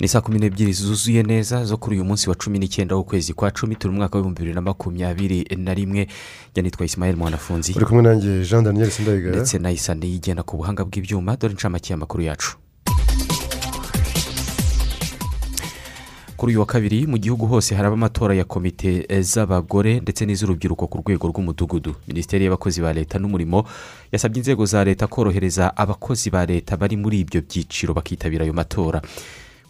Ni saa kumi n'ebyiri zuzuye neza zo kuri uyu munsi wa cumi n'icyenda w'ukwezi kwa cumi turi umwaka w'ibihumbi bibiri na makumyabiri na rimwe. Njya nitwa isimayeli mwanafunzi. Uri kumwe nanjye jean daniel sindayigara ndetse na isani yigenda ku buhanga bw'ibyuma dore inshamake y'amakuru yacu. Kuri uyu wa kabiri mu gihugu hose haraba amatora ya komite z'abagore ndetse n'iz'urubyiruko ku rwego rw'umudugudu. Minisiteri y'abakozi ba leta n'umurimo yasabye inzego za leta korohereza abakozi ba leta bari muri ibyo byiciro bakitabira ayo matora.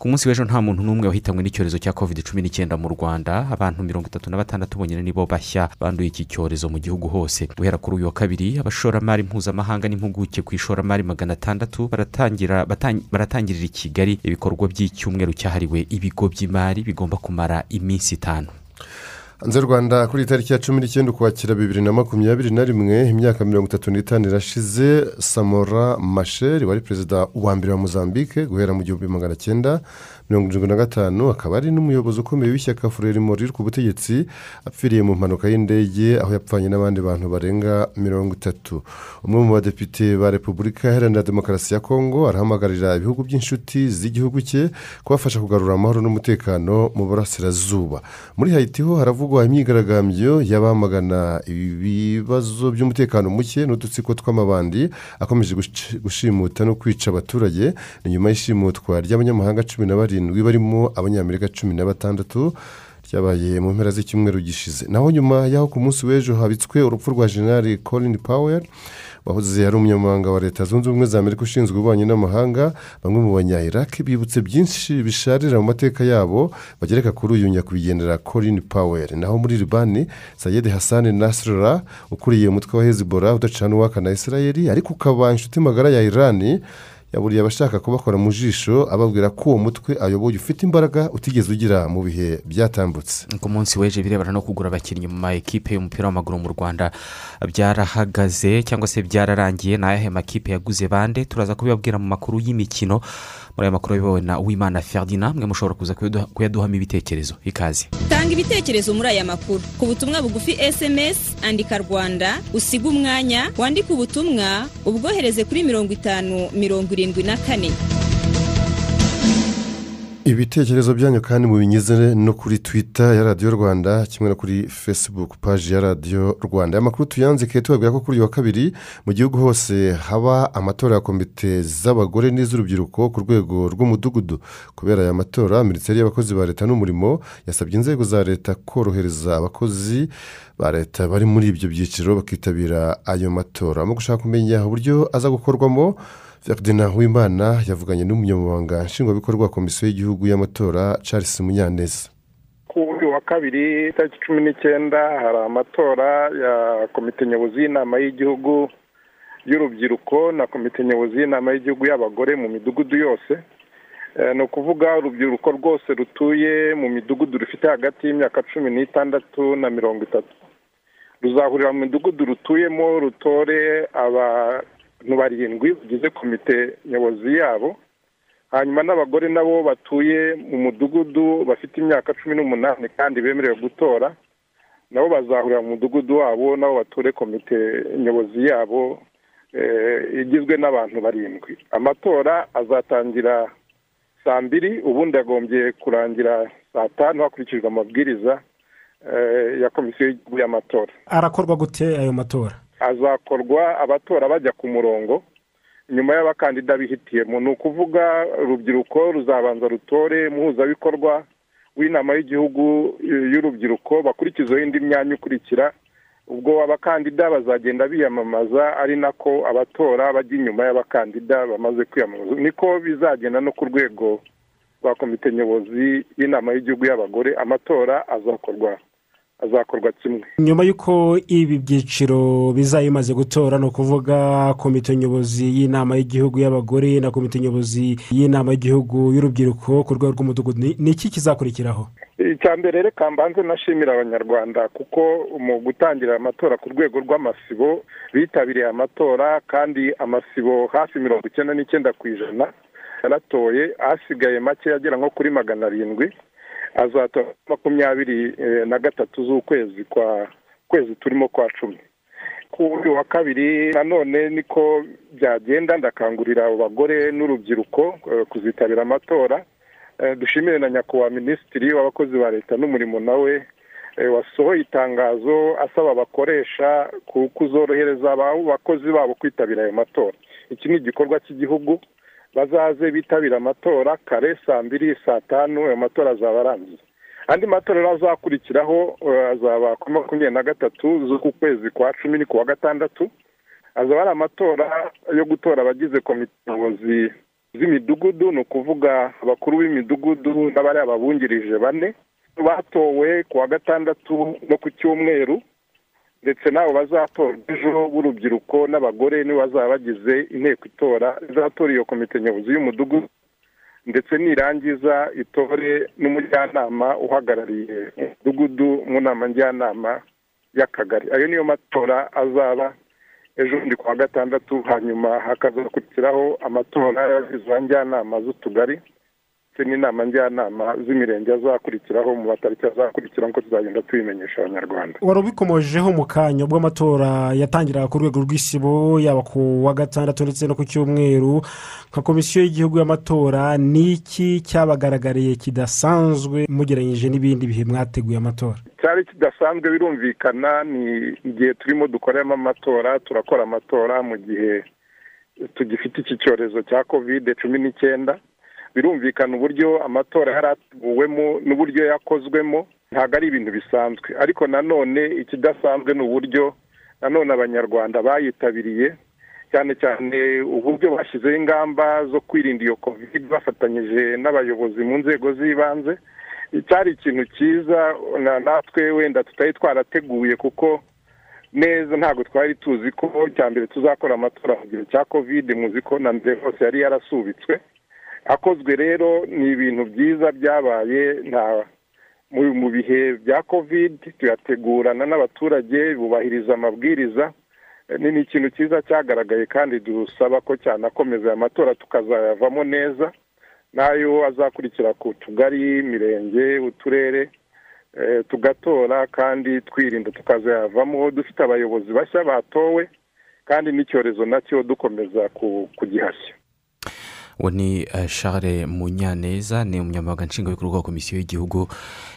Ku munsi w'ejo nta muntu n'umwe wahitanywe n'icyorezo cya covid cumi n'icyenda mu rwanda. Abantu mirongo itatu na batandatu bonyine nibo bashya banduye iki cyorezo mu gihugu hose. Guhera kuri uyu wa kabiri abashoramari mpuzamahanga n'impuguke ku ishoramari magana atandatu baratangira batang- baratangirira i kigali ibikorwa by'icyumweru cyahariwe ibigo by'imari bigomba kumara iminsi itanu. Hanze rwanda kuri tariki ya cumi n'icyenda ukwakira bibiri na makumyabiri na rimwe imyaka mirongo itatu n'itanu irashize samora masheri wari perezida wa mbere wa mozambique guhera mu gihumbi magana cyenda mirongo irindwi na gatanu akaba ari n'umuyobozi ukomeye w'ishyaka furerimo riri ku butegetsi apfiriye mu mpanuka y'indege aho yapfanye n'abandi bantu barenga mirongo itatu. Umwe mu badepite ba repubulika iharanira demokarasi ya kongo arahamagarira ibihugu by'inshuti z'igihugu cye kubafasha kugarura amahoro n'umutekano mu burasirazuba. Muri hayiti ho haravugwa imyigaragambyo y'abamagana ibibazo by'umutekano muke n'udutsiko tw'amabandi akomeje gush- gushimuta no kwica abaturage. Nyuma y'ishimutwa ry'abanyamahanga cumi na barindwi barimo abanyamerika cumi na batandatu ryabaye mu mpera z'icyumweru gishize. Naho nyuma y'aho ku munsi w'ejo habitswe urupfu rwa jenali colin powell wahoze ari umunyamabanga wa leta zunze ubumwe za amerika ushinzwe ububanyi n'amahanga bamwe mu banyayiraki bibutse byinshi bisharira mu mateka yabo bagereka kuri uyu nyakwigendera colin powell. Naho muri libani sayed hassan nasrara ukuriye umutwe wa hezibora udacana uwaka na israel ariko ukaba inshuti magara ya irani yaburiye abashaka kubakora mu jisho ababwira ko uwo mutwe ayoboye ufite imbaraga utigeze ugira mu bihe byatambutse. Ku munsi w'ejo birebana no kugura abakinnyi mu ma ekipe y'umupira w'amaguru mu rwanda byarahagaze cyangwa se byararangiye ni ayahe makipe yaguze bande? Turaza kubibabwira mu makuru y'imikino. Muri aya makuru ayobowe na uwimana ferdinand mwe mushobora kuza kuyaduha- kuyaduhamo ibitekerezo. Ikaze. Tanga ibitekerezo muri aya makuru. Ku butumwa bugufi sms andika rwanda usiga umwanya wandike ubutumwa ubwohereze kuri mirongo itanu mirongo irindwi na kane. Ibitekerezo byanyu kandi mubinyuze no kuri twita ya radiyo rwanda kimwe no kuri facebook paji ya radiyo rwanda. Aya makuru tuyanzike tubabwira ko kuri uyu wa kabiri mu gihugu hose haba amatora ya komite z'abagore n'iz'urubyiruko ku rwego rw'umudugudu. Kubera aya matora minisiteri y'abakozi ba leta n'umurimo yasabye inzego za leta korohereza abakozi ba leta bari muri ibyo byiciro bakitabira ayo matora. Mu gushaka kumenya uburyo aza gukorwamo ferdinand wimana yavuganye n'umunyamabanga nshingwabikorwa wa komisiyo y'igihugu y'amatora charles munyaneza. Kuri wa kabiri tariki cumi n'icyenda hari amatora ya komite nyobozi y'inama y'igihugu y'urubyiruko na komite nyobozi y'inama y'igihugu y'abagore mu midugudu yose. Eh, ni ukuvuga urubyiruko rwose rutuye mu midugudu rufite hagati y'imyaka cumi n'itandatu na mirongo itatu. Ruzahurira mu midugudu rutuyemo rutore abantu barindwi bagize komite nyobozi yabo hanyuma n'abagore nabo batuye mu mudugudu bafite imyaka cumi n'umunani kandi bemerewe gutora nabo bazahurira mu mudugudu wabo nabo bature komite nyobozi yabo eh, igizwe n'abantu barindwi. Amatora azatangira saa mbiri ubundi yagombye kurangira saa tanu hakurikijwe amabwiriza eh, ya komisiyo y'amatora. Arakorwa gute ayo matora? Azakorwa abatora bajya ku murongo. Nyuma y'abakandida bihitiyemo ni ukuvuga urubyiruko ruzabanza rutore muhuzabikorwa w'inama y'igihugu y'urubyiruko bakurikizaho indi myanya ikurikira. Ubwo abakandida bazagenda biyamamaza ari nako abatora bajya inyuma y'abakandida bamaze kwiyamamaza. Niko bizagenda no ku rwego rwa komite nyobozi y'inama y'igihugu y'abagore amatora azakorwa. Azakorwa kimwe. Nyuma y'uko ibi byiciro bimaze gutora ni ukuvuga komite nyobozi y'inama y'igihugu y'abagore na komite nyobozi y'inama y'igihugu y'urubyiruko ku rwego rw'umudugudu ni iki kizakurikiraho? Icya mbere reka mbanze nashimira abanyarwanda kuko mu gutangira amatora ku rwego rw'amasibo bitabiriye amatora kandi amasibo hafi mirongo icyenda n'icyenda ku ijana yaratoye asigaye make agera nko kuri magana arindwi. Azatora makumyabiri eh, na gatatu z'ukwezi kwa kwezi turimo kwa cumi. Kuri wa kabiri nanone niko byagenda ndakangurira abo bagore n'urubyiruko eh, kuzitabira amatora. Eh, dushimire na nyakubahwa minisitiri w'abakozi ba leta n'umurimo nawe wasohoye itangazo asaba abakoresha ku- kuzorohereza aba- abakozi babo kwitabira ayo matora. Iki ni igikorwa cy'igihugu bazaze bitabira amatora kare saa mbiri saa tanu ayo matora azaba arangiye andi matora azakurikiraho eh, azaba kuri makumyabiri na gatatu z'uku kwezi kwa cumi ni ku wa gatandatu. Azaba ari amatora yo gutora abagize komite nyobozi z'imidugudu ni ukuvuga abakuru b'imidugudu n'abari ababungirije bane. Batowe ku wa gatandatu no ku cyumweru. Ndetse n'abo bazatorwa ejo b'urubyiruko n'abagore nibo bazaba bagize inteko itora izatora iyo komite nyobozi y'umudugudu ndetse nirangiza itore n'umujyanama uhagarariye umudugudu mu nama njyanama y'akagari. Ayo niyo matora azaba ejo bundi ku wa gatandatu hanyuma hakazakurikiraho amatora y'abagize njyanama z'utugari. Ndetse n'inama njyanama z'imirenge azakurikiraho mu matariki azakurikira nk'uko tuzagenda tubimenyesha abanyarwanda. Wari ubikomojeho mu kanya ubwo amatora yatangiraga ku rwego rw'isibo yaba ku wa gatandatu ndetse no ku cyumweru nka komisiyo y'igihugu y'amatora ni iki cyabagaragariye kidasanzwe mugereranyije n'ibindi bihe mwateguye amatora? Cyari kidasanzwe birumvikana ni igihe turimo dukoreramo amatora turakora amatora mu gihe tugifite iki cyorezo cya kovide cumi n'icyenda. Birumvikana uburyo amatora yari n'uburyo yakozwemo ntabwo ari ibintu bisanzwe. Ariko nanone ikidasanzwe ni uburyo nanone abanyarwanda bayitabiriye cyane cyane uburyo bashyizeho ingamba zo kwirinda iyo kovide bafatanyije n'abayobozi mu nzego z'ibanze. Cyari ikintu cyiza na- natwe wenda tutari twarateguye kuko neza ntabwo twari tuzi ko cya mbere tuzakora amatora mu gihe cya kovide muzi ko na mbere hose yari yarasubitswe. Akozwe rero ni ibintu byiza byabaye nta mu- bihe bya kovide tuyategurana n'abaturage bubahiriza amabwiriza. Ni ikintu cyiza cyagaragaye kandi dusaba ko cyanakomeza aya matora tukazayavamo neza. N'ayo azakurikira ku tugari imirenge uturere eh, tugatora kandi twirinda tukazayavamo. Dufite abayobozi bashya batowe kandi n'icyorezo na cyo dukomeza ku- kugihashya. Uwo ni eh, charles munyaneza ni umunyamabanga nshingwabikorwa wa komisiyo y'igihugu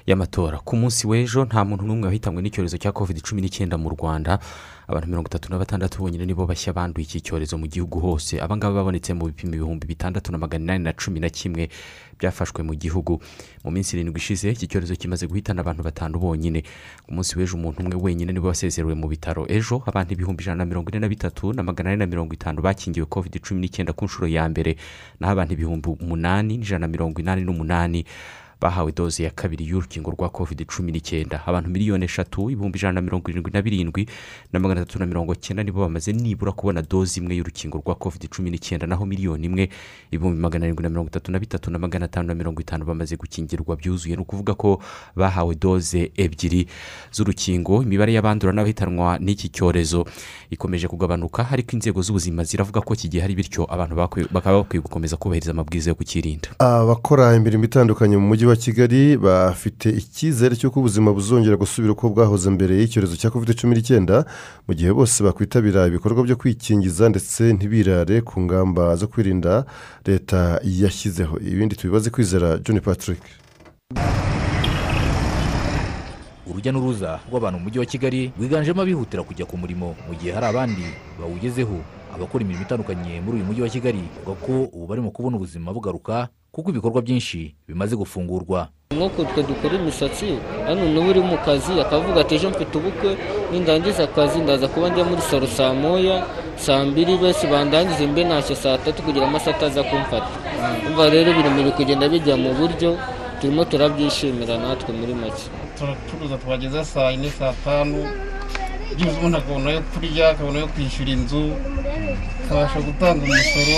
y'amatora. Ku munsi w'ejo nta muntu n'umwe wahitanwe n'icyorezo cya covid cumi n'icyenda mu rwanda. Abantu mirongo itatu na batandatu bonyine nibo bashya banduye iki cyorezo mu gihugu hose. Abangaba babonetse mu bipimo ibihumbi bitandatu na magana inani na cumi na kimwe byafashwe mu gihugu. Mu minsi irindwi ishize iki cyorezo kimaze guhitana abantu batanu bonyine. Ku munsi w'ejo umuntu umwe wenyine ni we wasezerewe mu bitaro. Ejo abantu ibihumbi ijana na mirongo ine na bitatu na magana ane na mirongo itanu bakingiwe covid cumi n'icyenda ku nshuro ya mbere. Naho abantu ibihumbi umunani n'ijana na mirongo inani n'umunani bahawe doze ya kabiri y'urukingo rwa covid cumi n'icyenda. Abantu miliyoni eshatu ibihumbi ijana na mirongo irindwi na birindwi na magana atatu na mirongo cyenda nibo bamaze nibura kubona doze imwe y'urukingo rwa covid cumi n'icyenda naho miliyoni imwe ibihumbi magana arindwi na mirongo itatu na bitatu na magana atanu na mirongo itanu bamaze gukingirwa byuzuye. Ni ukuvuga ko bahawe doze ebyiri z'urukingo imibare y'abandura n'abahitanwa n'iki cyorezo ikomeje kugabanuka ariko inzego z'ubuzima ziravuga ko kigihari bityo abantu bakaba bakwiye gukomeza kubahiriza amabwiriza yo kukirinda. Abakora imirimo itandukanye mu mujyi wa kigali bafite icyizere cy'uko ubuzima buzongera gusubira uko bwahoze mbere y'icyorezo cya covid cumi n'icyenda mu gihe bose bakwitabira ibikorwa byo kwikingiza ndetse ntibirare ku ngamba zo kwirinda leta yashyizeho. Ibindi tubibaze kwizera john patrick. Urujya n'uruza rw'abantu mu mujyi wa kigali rwiganjemo abihutira kujya ku murimo mu gihe hari abandi bawugezeho. Abakora imirimo itandukanye muri uyu mujyi wa kigali bavuga ko ubu barimo kubona ubuzima bugaruka kuko ibikorwa byinshi bimaze gufungurwa. Nk'uko twe dukora imisatsi hano n'ubu uri mu kazi akavuga ati ejo mfite ubukwe nindangiza akazi ndaza kuba njya muri salo saa moya saa mbiri bose bandangiza mbe ntashye saa tatu kugira amasaha ataza kumfata. Umva rero ibintu biri kugenda bijya mu buryo turimo turabyishimira natwe muri make. Turacuruza twageza saa yine saa tanu. Byibuze umuntu akabona yo kurya akabona yo kwishyura inzu akabasha gutanga umusoro.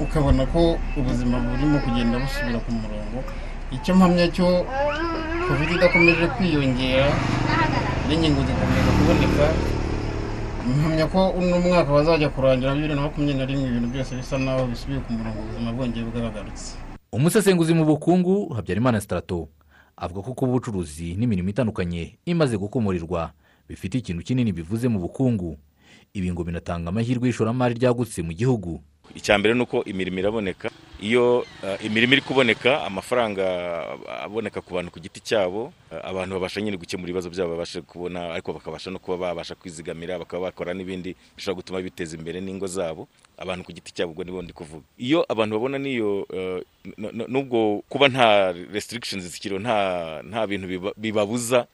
Ukabona ko ubuzima burimo kugenda busubira ku murongo. Icyo mpamya cyo covid idakomeje kwiyongera n'inkingo zikomeza kuboneka. Mpamya ko uno mwaka wazajya kurangira bibiri na makumyabiri na rimwe ibintu byose bisa naho bisubiye ku murongo ubuzima bwongeye bwaragarutse umusesenguzi mu bukungu habyarimana sitarato avuga ko kuba ubucuruzi n'imirimo itandukanye imaze gukomorirwa bifite ikintu kinini bivuze mu bukungu. Ibi ngo binatanga amahirwe y'ishoramari ryagutse mu gihugu. Icya mbere ni uko imirimo iraboneka. Iyo imirimo iri kuboneka amafaranga aboneka ku bantu ku giti cyabo abantu babasha nyine gukemura ibibazo byabo babasha kubona ariko bakabasha no kuba babasha kwizigamira bakaba bakora n'ibindi bishobora gutuma biteza imbere n'ingo zabo. Abantu ku giti cyabo ubwo nibo ndi kuvuga. Iyo abantu babona n'iyo n'ubwo kuba nta restrictions zikiriho nta nta bintu bibabuza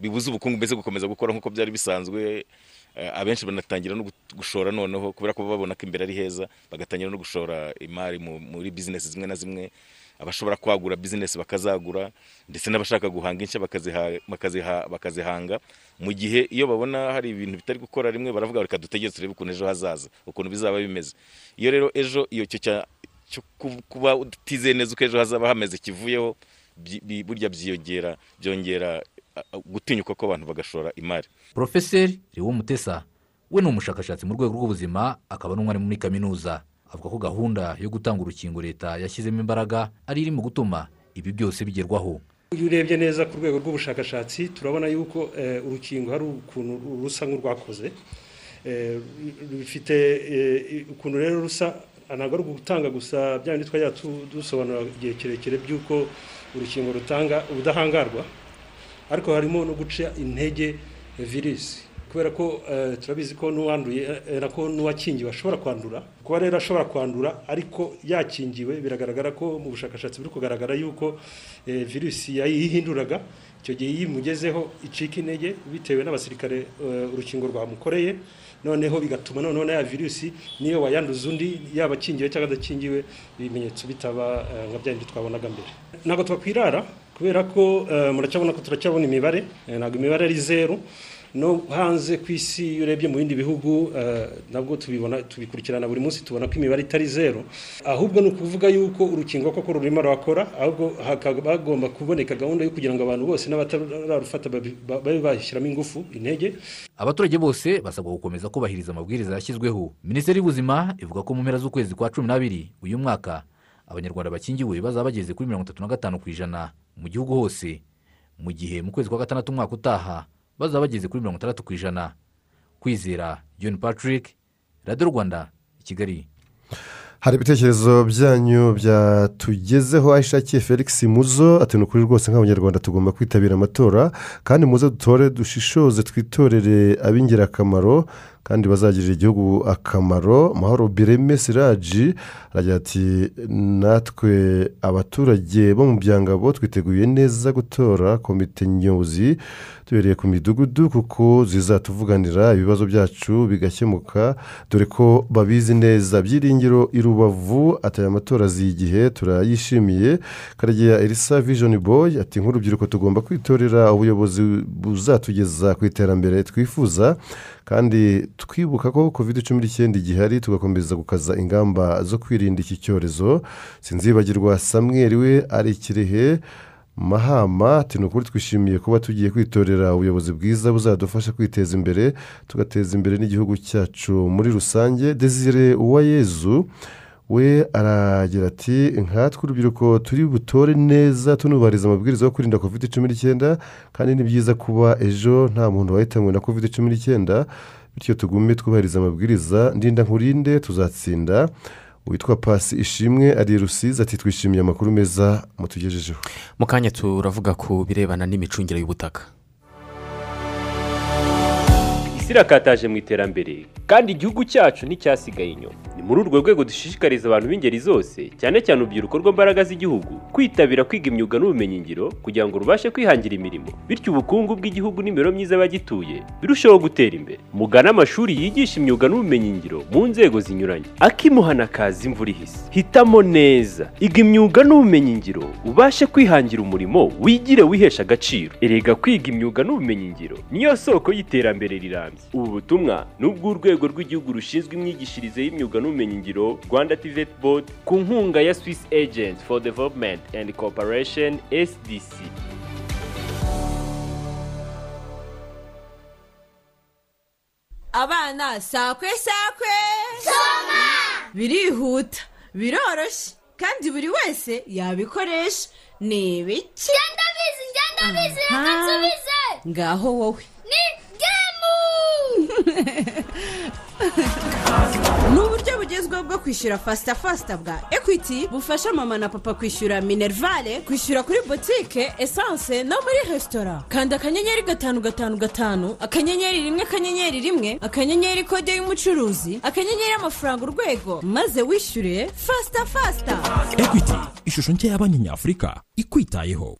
bibuza ubukungu mbese gukomeza gukora nk'uko byari bisanzwe abenshi banatangira no gushora noneho kubera ko babona ko imbere ari heza bagatangira no gushora imari muri bizinesi zimwe na zimwe. Abashobora kwagura bizinesi bakazagura ndetse n'abashaka guhanga inshya bakazihanga. Mu gihe iyo babona hari ibintu bitari gukora rimwe baravuga reka dutegere turebe ukuntu ejo hazaza ukuntu bizaba bimeze. Iyo rero ejo iyo cyo kuba utizeye neza uko ejo hazaba hameze kivuyeho burya byiyongera byongera gutinyuka ko abantu bagashora imari. Porofeseri riwo mutesa we ni umushakashatsi mu rwego rw'ubuzima akaba n'umwarimu muri kaminuza. Avuga ko gahunda yo gutanga urukingo leta yashyizemo imbaraga ari iri mu gutuma ibi byose bigerwaho. Iyo urebye neza ku rwego rw'ubushakashatsi turabona yuko urukingo hari ukuntu rusa nk'urwakoze. Rufite ukuntu rero rusa ntabwo ari ugutanga gusa bya bindi twajya dusobanura igihe kirekire by'uko urukingo rutanga ubudahangarwa. Ariko harimo no guca intege virusi kubera ko turabizi ko n'uwanduye nako n'uwakingiwe ashobora kwandura. Kuba rero ashobora kwandura ariko yakingiwe biragaragara ko mu bushakashatsi buri kugaragara yuko virusi yayihinduraga. Icyo gihe yimugezeho icika intege bitewe n'abasirikare urukingo rwamukoreye. Noneho bigatuma noneho na ya virusi niyo wayanduza undi yaba akingiwe cyangwa adakingiwe ibimenyetso bitaba nka bya twabonaga mbere. Ntabwo twakwirara kubera ko muracyabona ko turacyabona imibare ntabwo imibare ari zeru. No hanze ku isi iyo urebye mu bindi bihugu nabwo tubibona tubikurikirana buri munsi tubona ko imibare itari zeru. Ahubwo ni ukuvuga yuko urukingo koko rurimo rurakora ahubwo hakaba hagomba kuboneka gahunda yo kugira ngo abantu bose n'abatararufata babe bashyiramo ingufu intege. Abaturage bose basabwa gukomeza kubahiriza amabwiriza yashyizweho. Minisiteri y'ubuzima ivuga ko mu mpera z'ukwezi kwa cumi n'abiri uyu mwaka abanyarwanda bakingiwe bazaba bageze kuri mirongo itatu na gatanu ku ijana mu gihugu hose. Mu gihe mu kwezi kwa gatandatu umwaka utaha bazaba bageze kuri mirongo itandatu ku ijana. Kwizera john patrick radiyo rwanda i kigali. Hari ibitekerezo byanyu byatugezeho aho ishakiye felix muzo ati ni ukuri rwose nk'abanyarwanda tugomba kwitabira amatora kandi muze dutore dushishoze twitorere ab'ingirakamaro kandi bazagirira igihugu akamaro. Mahoro bireme siraji aragira ati natwe abaturage bo mu byangabo twiteguye neza gutora komite nyobozi. Tubereye ku midugudu kuko zizatuvuganira ibibazo byacu bigakemuka. Dore ko babizi neza. Byiringiro i rubavu atari amatora turayishimiye. Karegeya elisa vijoni boyi ati nk'urubyiruko tugomba kwitorera ubuyobozi buzatugeza ku iterambere twifuza. Kandi twibuka ko covid cumi n'icyenda igihari tugakomeza gukaza ingamba zo kwirinda iki cyorezo. Sinzibagirwa samweri we ari kirehe mahama ati ni ukuri twishimiye kuba tugiye kwitorera. Ubuyobozi bwiza buzadufasha kwiteza imbere tugateza imbere n'igihugu cyacu muri rusange. Desire uwayezu we aragira ati nkatwe urubyiruko turi butore neza tunubahiriza amabwiriza yo kwirinda covid cumi n'icyenda kandi ni byiza kuba ejo nta muntu wahitanywe na covid cumi n'icyenda bityo tugume twubahiriza amabwiriza. Ndinda nkurinde tuzatsinda witwa pasi ishimwe ari rusizi ati twishimiye amakuru meza mutugejejeho. Mu kanya turavuga ku birebana n'imicungire y'ubutaka. Isi irakataje mu iterambere. Kandi igihugu cyacu nticyasigaye inyuma. Ni muri urwo rwego dushishikariza abantu b'ingeri zose cyane cyane urubyiruko rw'imbaraga z'igihugu kwitabira kwiga imyuga n'ubumenyingiro kugira ngo rubashe kwihangira imirimo. Bityo ubukungu bw'igihugu n'imibereho myiza y'abagituye birusheho gutera imbere. Mugane amashuri yigisha imyuga n'ubumenyingiro mu nzego zinyuranye. Akimuhana kaza imvura ihise. Hitamo neza. Iga imyuga n'ubumenyingiro ubashe kwihangira umurimo wigire wihesha agaciro. Erega kwiga imyuga n'ubumenyingiro niyo soko y'iterambere rirambye. Ubu butumwa ni ubw'urwego rw'igihugu rushinzwe imyigishirize y'imyuga n'ubumenyingiro rwanda tivet board ku nkunga ya swiss agent for development and cooperation sdc abana sakwe sakwe! Soma! Birihuta biroroshye kandi buri wese yabikoresha. Ni ibiki? Ngenda bizi ngenda bizi reka nsubize ngaho wowe. Ni ni uburyo bugezweho bwo kwishyura fasita fasita bwa ekwiti bufasha mama na papa kwishyura minerivare kwishyura kuri botike esanse no muri resitora kanda akanyenyeri gatanu gatanu gatanu akanyenyeri rimwe akanyenyeri rimwe akanyenyeri kode y'umucuruzi akanyenyeri amafaranga urwego. Maze wishyure fasita fasita ekwiti ishusho nshya ya banki nyafurika ikwitayeho.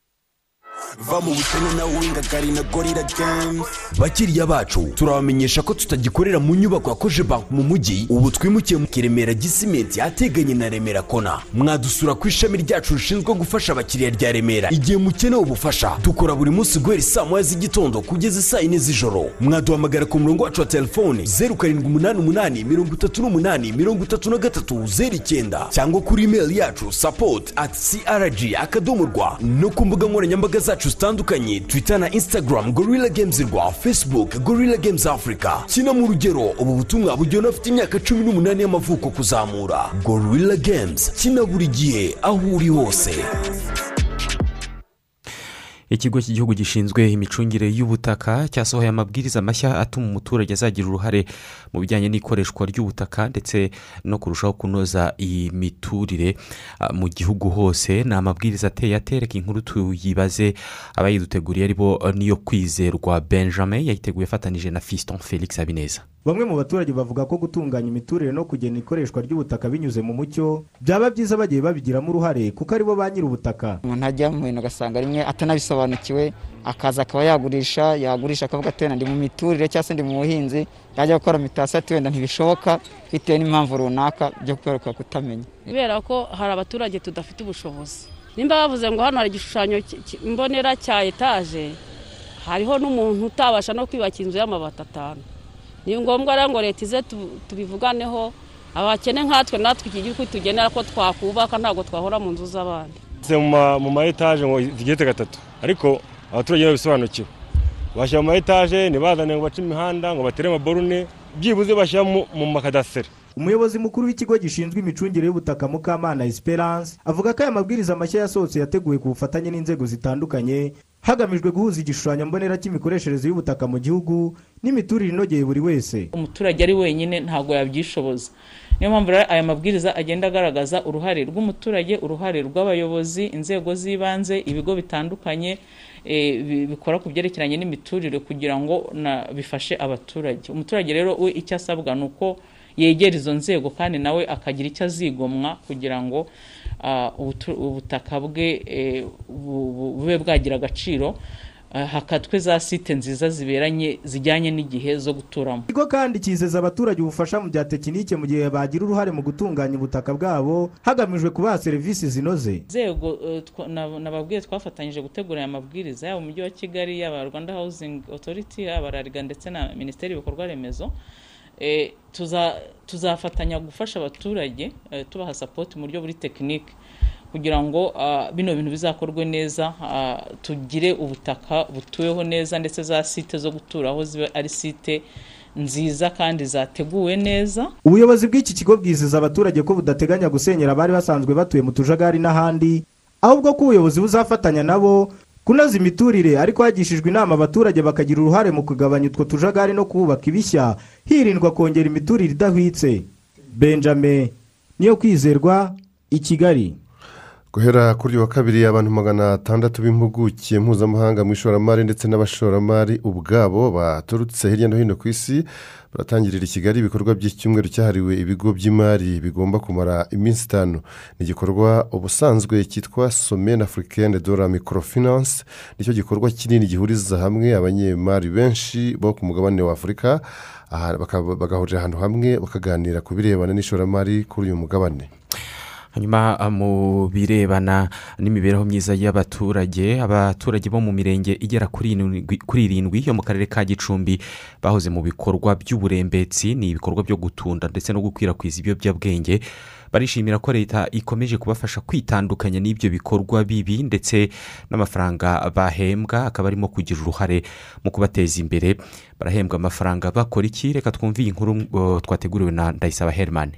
Va mu bukene nawe wingagari na gorira games bakiriya bacu turabamenyesha ko tutagikorera mu nyubako ya koje banki mu mujyi. Ubu twimukiye mu kiremera gisimenti ateganye na remera kona. Mwadusura ku ishami ryacu rishinzwe gufasha abakiriya rya remera. Igihe mukeneye ubufasha dukora buri munsi guhera saa moya z'igitondo kugeza saa yine z'ijoro. Mwaduhamagara ku murongo wacu wa telefone zeru karindwi umunani umunani mirongo itatu n'umunani mirongo itatu na gatatu zeru icyenda. Cyangwa kuri imeri yacu sapoti ati crg akadomo rwa no ku mbuga nkoranyambaga zacu zitandukanye twitter na instagram gorilla games rwa facebook gorilla games africa. Kina mu rugero ubu butumwa bugiye unafite imyaka cumi n'umunani y'amavuko kuzamura. Gorilla games kina buri gihe aho uri hose. Ikigo cy'igihugu gishinzwe imicungire y'ubutaka cyasohoye amabwiriza mashya atuma umuturage azagira uruhare mu bijyanye n'ikoreshwa ry'ubutaka ndetse no kurushaho kunoza iyi miturire ah, mu gihugu hose. Ni amabwiriza ateye atereka inkuru tuyibaze. Abayiduteguriye ari bo eh, niyo kwizerwa benjamin yayiteguye afatanyije na fiston felix habineza. Bamwe mu baturage bavuga ko gutunganya imiturire no kugena ikoreshwa ry'ubutaka binyuze mu mucyo byaba byiza bagiye babigiramo uruhare kuko ari bo ba nyir'ubutaka. Umuntu ajya mu bintu ugasanga rimwe atanabisobanukiwe akaza akaba yagurisha yagurisha akavuga ati wenda ndi mu miturire cyangwa se ndi mu buhinzi. Yajya gukora mitasiyo ati wenda ntibishoboka bitewe n'impamvu runaka byo kwerekana kutamenya. Kubera ko hari abaturage tudafite ubushobozi. Nimba bavuze ngo hano hari igishushanyo mbonera cya etaje hariho n'umuntu utabasha no kwiyubakira inzu y'amabati atanu. Ni ngombwa rero ngo leta ize tu- tubivuganeho abakene nkatwe natwe iki gihugu tugenera ko twakubaka ntabwo twahora mu nzu z'abandi. Mu ma- mu ma etaje ngo zigeze gatatu. Ariko abaturage babisobanukiwe bashyira mu ma etaje ntibazane ngo bace imihanda ngo batere amaborune byibuze bashyira mu makadasiteri. Umuyobozi mukuru w'ikigo gishinzwe imicungire y'ubutaka mukamana esperance avuga ko aya mabwiriza mashya yasohotse yateguwe ku bufatanye n'inzego zitandukanye hagamijwe guhuza igishushanyo mbonera cy'imikoreshereze y'ubutaka mu gihugu n'imiturire inogeye buri wese. Umuturage ari wenyine ntabwo yabyishoboza. Niyo mpamvu rero aya mabwiriza agenda agaragaza uruhare rw'umuturage uruhare rw'abayobozi inzego z'ibanze ibigo bitandukanye bi- bikora ku byerekeranye n'imiturire kugira ngo bifashe abaturage. Umuturage rero we icyo asabwa ni uko yegera izo nzego kandi nawe akagira icyo azigomwa kugira ngo ah, ubutaka bwe eh, bu- bu- bube bwagira agaciro hakatwe za site nziza ziberanye zijyanye n'igihe zo guturamo. Ikigo kandi cyizeza abaturage ubufasha mu bya tekinike mu gihe bagira uruhare mu gutunganya ubutaka bwabo hagamijwe kubaha serivisi zinoze. Inzego eh, nababwiye twafatanyije gutegura aya mabwiriza yaba umujyi wa kigali yaba rwanda housing authority yaba rariga ndetse na minisiteri y'ibikorwa remezo Eh, tuza- tuzafatanya gufasha abaturage eh, tubaha sapoti mu buryo buri tekinike. Kugira ngo ah, bino bintu bizakorwe neza ah, tugire ubutaka butuweho neza ndetse za site zo guturaho zibe ari site nziza kandi zateguwe neza. Ubuyobozi bw'iki kigo bwizeza abaturage ko budateganya gusenyera abari basanzwe batuye mu tujagari n'ahandi ahubwo ko ubuyobozi buzafatanya nabo kunoza imiturire ariko hagishijwe inama abaturage bakagira uruhare mu kugabanya utwo tujagari no kubaka ibishya hirindwa kongera imiturire idahwitse. Benjamin niyo kwizerwa i kigali. Guhera kuri wa kabiri abantu magana atandatu b'impuguke mpuzamahanga mu ishoramari ndetse n'abashoramari ubwabo baturutse hirya no hino ku isi baratangirira i kigali ibikorwa by'icyumweru cyahariwe ibigo by'imari bigomba kumara iminsi itanu. Ni igikorwa ubusanzwe cyitwa somene afurikene de la microfinance. Nicyo gikorwa kinini gihuriza hamwe abanyemari benshi bo ku mugabane wa afurika bagahurira ahantu hamwe bakaganira ku birebana n'ishoramari kuri uyu mugabane. Hanyuma ah, mu birebana n'imibereho myiza y'abaturage abaturage bo mu mirenge igera kuri irindwi- yo mu karere ka gicumbi bahoze mu bikorwa by'uburembetsi. Ni ibikorwa byo gutunda ndetse no gukwirakwiza ibiyobyabwenge. Barishimira ko leta ikomeje kubafasha kwitandukanya n'ibyo bikorwa bibi ndetse n'amafaranga bahembwa. Akaba arimo kugira uruhare mu kubateza imbere. Barahembwa amafaranga bakora iki? Reka twumve iyi nkuru twateguriwe na ndayisaba herimani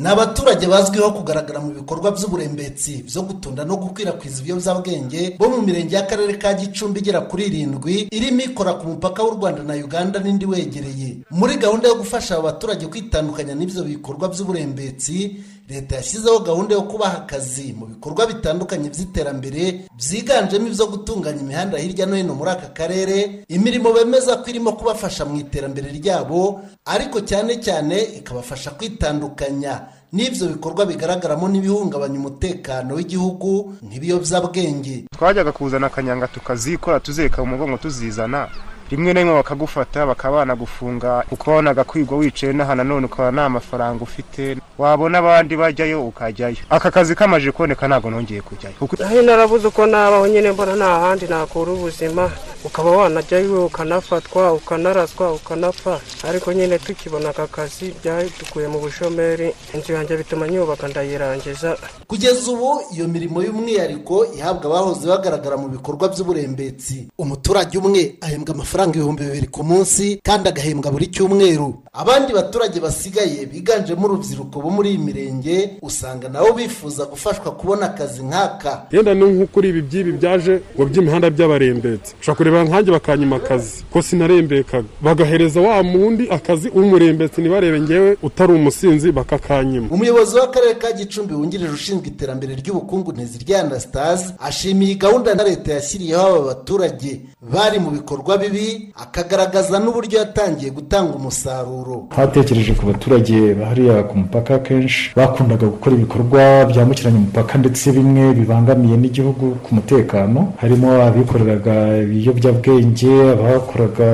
ni abaturage bazwiho kugaragara mu bikorwa by'uburembetsi byo gutunda no gukwirakwiza ibiyobyabwenge bo mu mirenge y'akarere ka gicumbi igera kuri irindwi irimo ikora ku mupaka w'u rwanda na uganda n'indi wegereye. Muri gahunda yo gufasha aba baturage kwitandukanya n'ibyo bikorwa by'uburembetsi leta yashyizeho gahunda yo kubaha akazi mu bikorwa bitandukanye by'iterambere byiganjemo ibyo gutunganya imihanda hirya no hino muri aka karere imirimo bemeza ko irimo kubafasha mu iterambere ryabo ariko cyane cyane ikabafasha kwitandukanya n'ibyo bikorwa bigaragaramo n'ibihungabanya umutekano w'igihugu nk'ibiyobyabwenge. Twajyaga kuzana akanyanga tukazikora tuzeka mu tuzizana. Rimwe na rimwe bakagufata bakaba banagufunga kuko wabonaga kwigwa wicaye n'aha nanone ukaba nta mafaranga ufite. Wabona abandi bajyayo ukajyayo. Aka kazi kamaze kuboneka ntabwo nongeye kujyayo. Kuko aho narabuze uko nabaho nyine mbona nta handi nakura ubuzima. Ukaba wanajyayo ukanafatwa ukanaraswa ukanapfa. Ariko nyine tukibona aka kazi byadukuye mu bushomeri. Inzu yanjye bituma nyubaka ndayirangiza. Kugeza ubu iyo mirimo y'umwihariko ihabwa abahoze bagaragara mu bikorwa by'uburembetsi. Umuturage umwe ahembwa amafaranga ibihumbi bibiri ku munsi kandi agahembwa buri cyumweru. Abandi baturage basigaye biganjemo urubyiruko bo muri iyi mirenge usanga nabo bifuza gufashwa kubona akazi nk'aka. Yenda ni nko kuri ibi by'ibi byaje ngo by'imihanda by'abarembetsi ushobora kureba nkanjye bakanyima akazi. Ko sinarembekaga. Bagahereza wa mundi akazi w'umurembetsi ntibarebe ngewe utari umusinzi bakakanyima. Umuyobozi w'akarere ka gicumbi wungirije ushinzwe iterambere ry'ubukungu ntizirya anastase ashimiye gahunda na leta yashyiriyeho aba baturage. Bari mu bikorwa bibi akagaragaza n'uburyo yatangiye gutanga umusaruro. Hatekereje ku baturage bahariya ku mupaka kenshi bakundaga gukora ibikorwa byambukiranya umupaka ndetse bimwe bibangamiye n'igihugu ku mutekano. Harimo abikoreraga ibiyobyabwenge abakoraga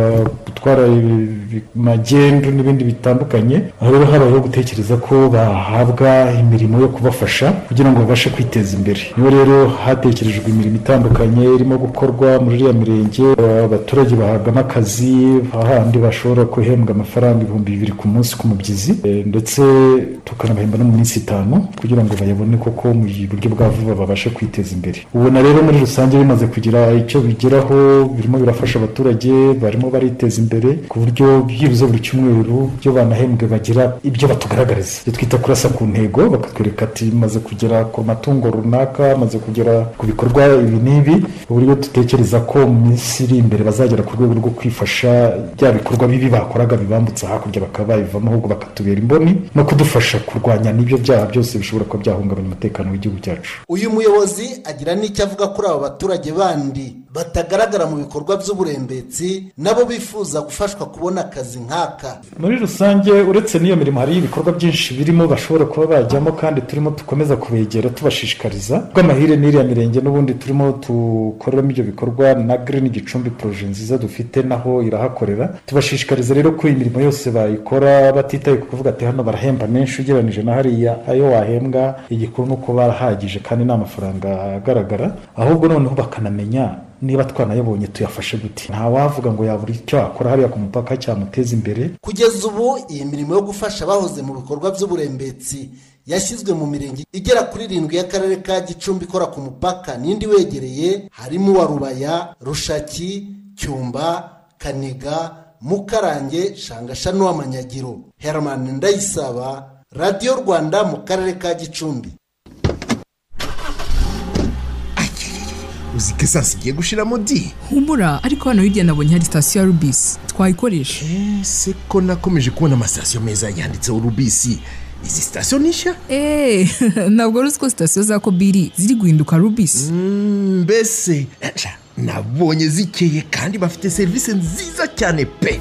gutwara magendu n'ibindi bitandukanye. Aho rero habayeho gutekereza ko bahabwa imirimo yo kubafasha kugira ngo babashe kwiteza imbere. Niyo rero hatekerejwe imirimo itandukanye irimo gukorwa muri iriya mirenge abaturage bahabwamo akazi ahandi bashobora guhembwa amafaranga ibihumbi bibiri ku munsi ku mubyizi eh, ndetse tukanabahemba no mu minsi itanu kugira ngo bayabone koko mu buryo bwa vuba babashe kwiteza imbere. Ubona rero muri rusange bimaze kugira icyo bigeraho birimo birafasha abaturage barimo bariteza imbere ku buryo byibuze buri cyumweru byo banahembwe bagira ibyo batugaragariza. Ibyo twita kurasa ku ntego bakatwereka ati maze kugera ku matungo runaka maze kugera ku bikorwa ibi n'ibi uburyo dutekereza ko mu minsi iri imbere bazagera ku rwego rwo kwifasha bya bikorwa bibi bakoraga bibambutsa hakurya bakaba babivamo ahubwo bakatubera imboni no kudufasha kurwanya n'ibyo byaha byose bishobora kuba byahungabanya umutekano w'igihugu cyacu. Uyu muyobozi agira n'icyo avuga kuri abo baturage bandi. Batagaragara mu bikorwa by'uburembetsi nabo bifuza gufashwa kubona akazi nk'aka. Muri rusange uretse n'iyo mirimo hari ibikorwa byinshi birimo bashobora kuba bajyamo kandi turimo dukomeza kubegera tubashishikariza. Bw'amahire n'iriya mirenge n'ubundi turimo dukoreramo ibyo bikorwa na girini gicumbi poroje nziza dufite naho irahakorera. Tubashishikariza rero ko imirimo yose bayikora batitaye ku kuvuga ati hano barahemba menshi ugereranyije na hariya ayo wahembwa igikuru ni uko barahagije kandi ni amafaranga agaragara. Ahubwo noneho bakanamenya niba twanayabonye tuyafashe gute? Nta wavuga ngo yabura icyo akora hariya ku mupaka cyamuteza imbere. Kugeza ubu iyi mirimo yo gufasha abahoze mu bikorwa by'uburembetsi yashyizwe mu mirenge igera kuri irindwi y'akarere ka gicumbi ikora ku mupaka. N'indi wegereye harimo uwa rubaya rushaki cyumba kaniga mukarange shangasha n'uw'amanyagiro. Herman ndayisaba radiyo rwanda mu karere ka gicumbi. Uzi ko esansi igiye gushiramo di humura ariko hano hirya nabonye hari sitasiyo ya rubisi twayikoresha ese ko nakomeje kubona amasitasiyo meza yanditseho rubisi izi sitasiyo ni nshya? Eee ntabwo uzi ko sitasiyo za kobiri ziri guhinduka rubisi mbese sha, nabonye zikeye kandi bafite serivisi nziza cyane pe.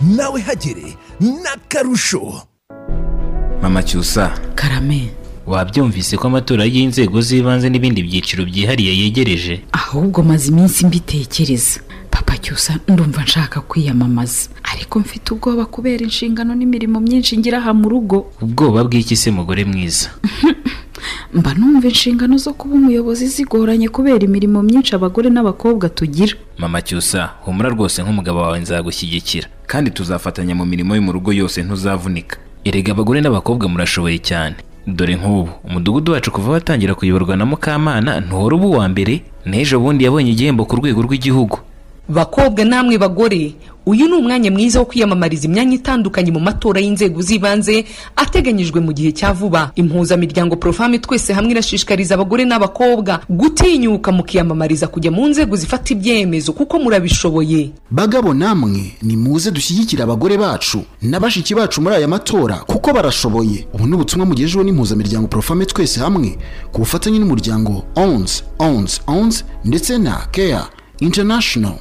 Nawe hagere n'akarusho. Mama cyusa karame. wabyumvise ko amatora y'inzego z'ibanze n'ibindi byiciro byihariye yegereje? Ahubwo maze iminsi mbitekereza. Papa cyusa ndumva nshaka kwiyamamaza. Ariko mfite ubwoba kubera inshingano n'imirimo myinshi ngira aha mu rugo. Ubwoba bw'iki se mugore mwiza? Mba numva inshingano zo kuba umuyobozi zigoranye kubera imirimo myinshi abagore n'abakobwa tugira. Mama cyusa humura rwose nk'umugabo wawe nzagushyigikira. Kandi tuzafatanya mu mirimo yo mu rugo yose ntuzavunika. Erega abagore n'abakobwa murashoboye cyane. Dore nk'ubu umudugudu wacu kuva watangira kuyoborwa na mukamana ntuhora uba uwa mbere n'ejo bundi yabonye igihembo ku rwego rw'igihugu. Bakobwa namwe bagore uyu ni umwanya mwiza wo kwiyamamariza imyanya itandukanye mu matora y'inzego z'ibanze ateganyijwe mu gihe cya vuba. Impuzamiryango porofame twese hamwe irashishikariza abagore n'abakobwa gutinyuka mukiyamamariza kujya mu nzego zifata ibyemezo kuko murabishoboye. Bagabo namwe nimuze dushyigikire abagore bacu na bashiki bacu muri aya matora kuko barashoboye. Ubu ni ubutumwa mugejejweho n'impuzamiryango porofame twese hamwe ku bufatanye n'umuryango onze onze onze ndetse na keya international.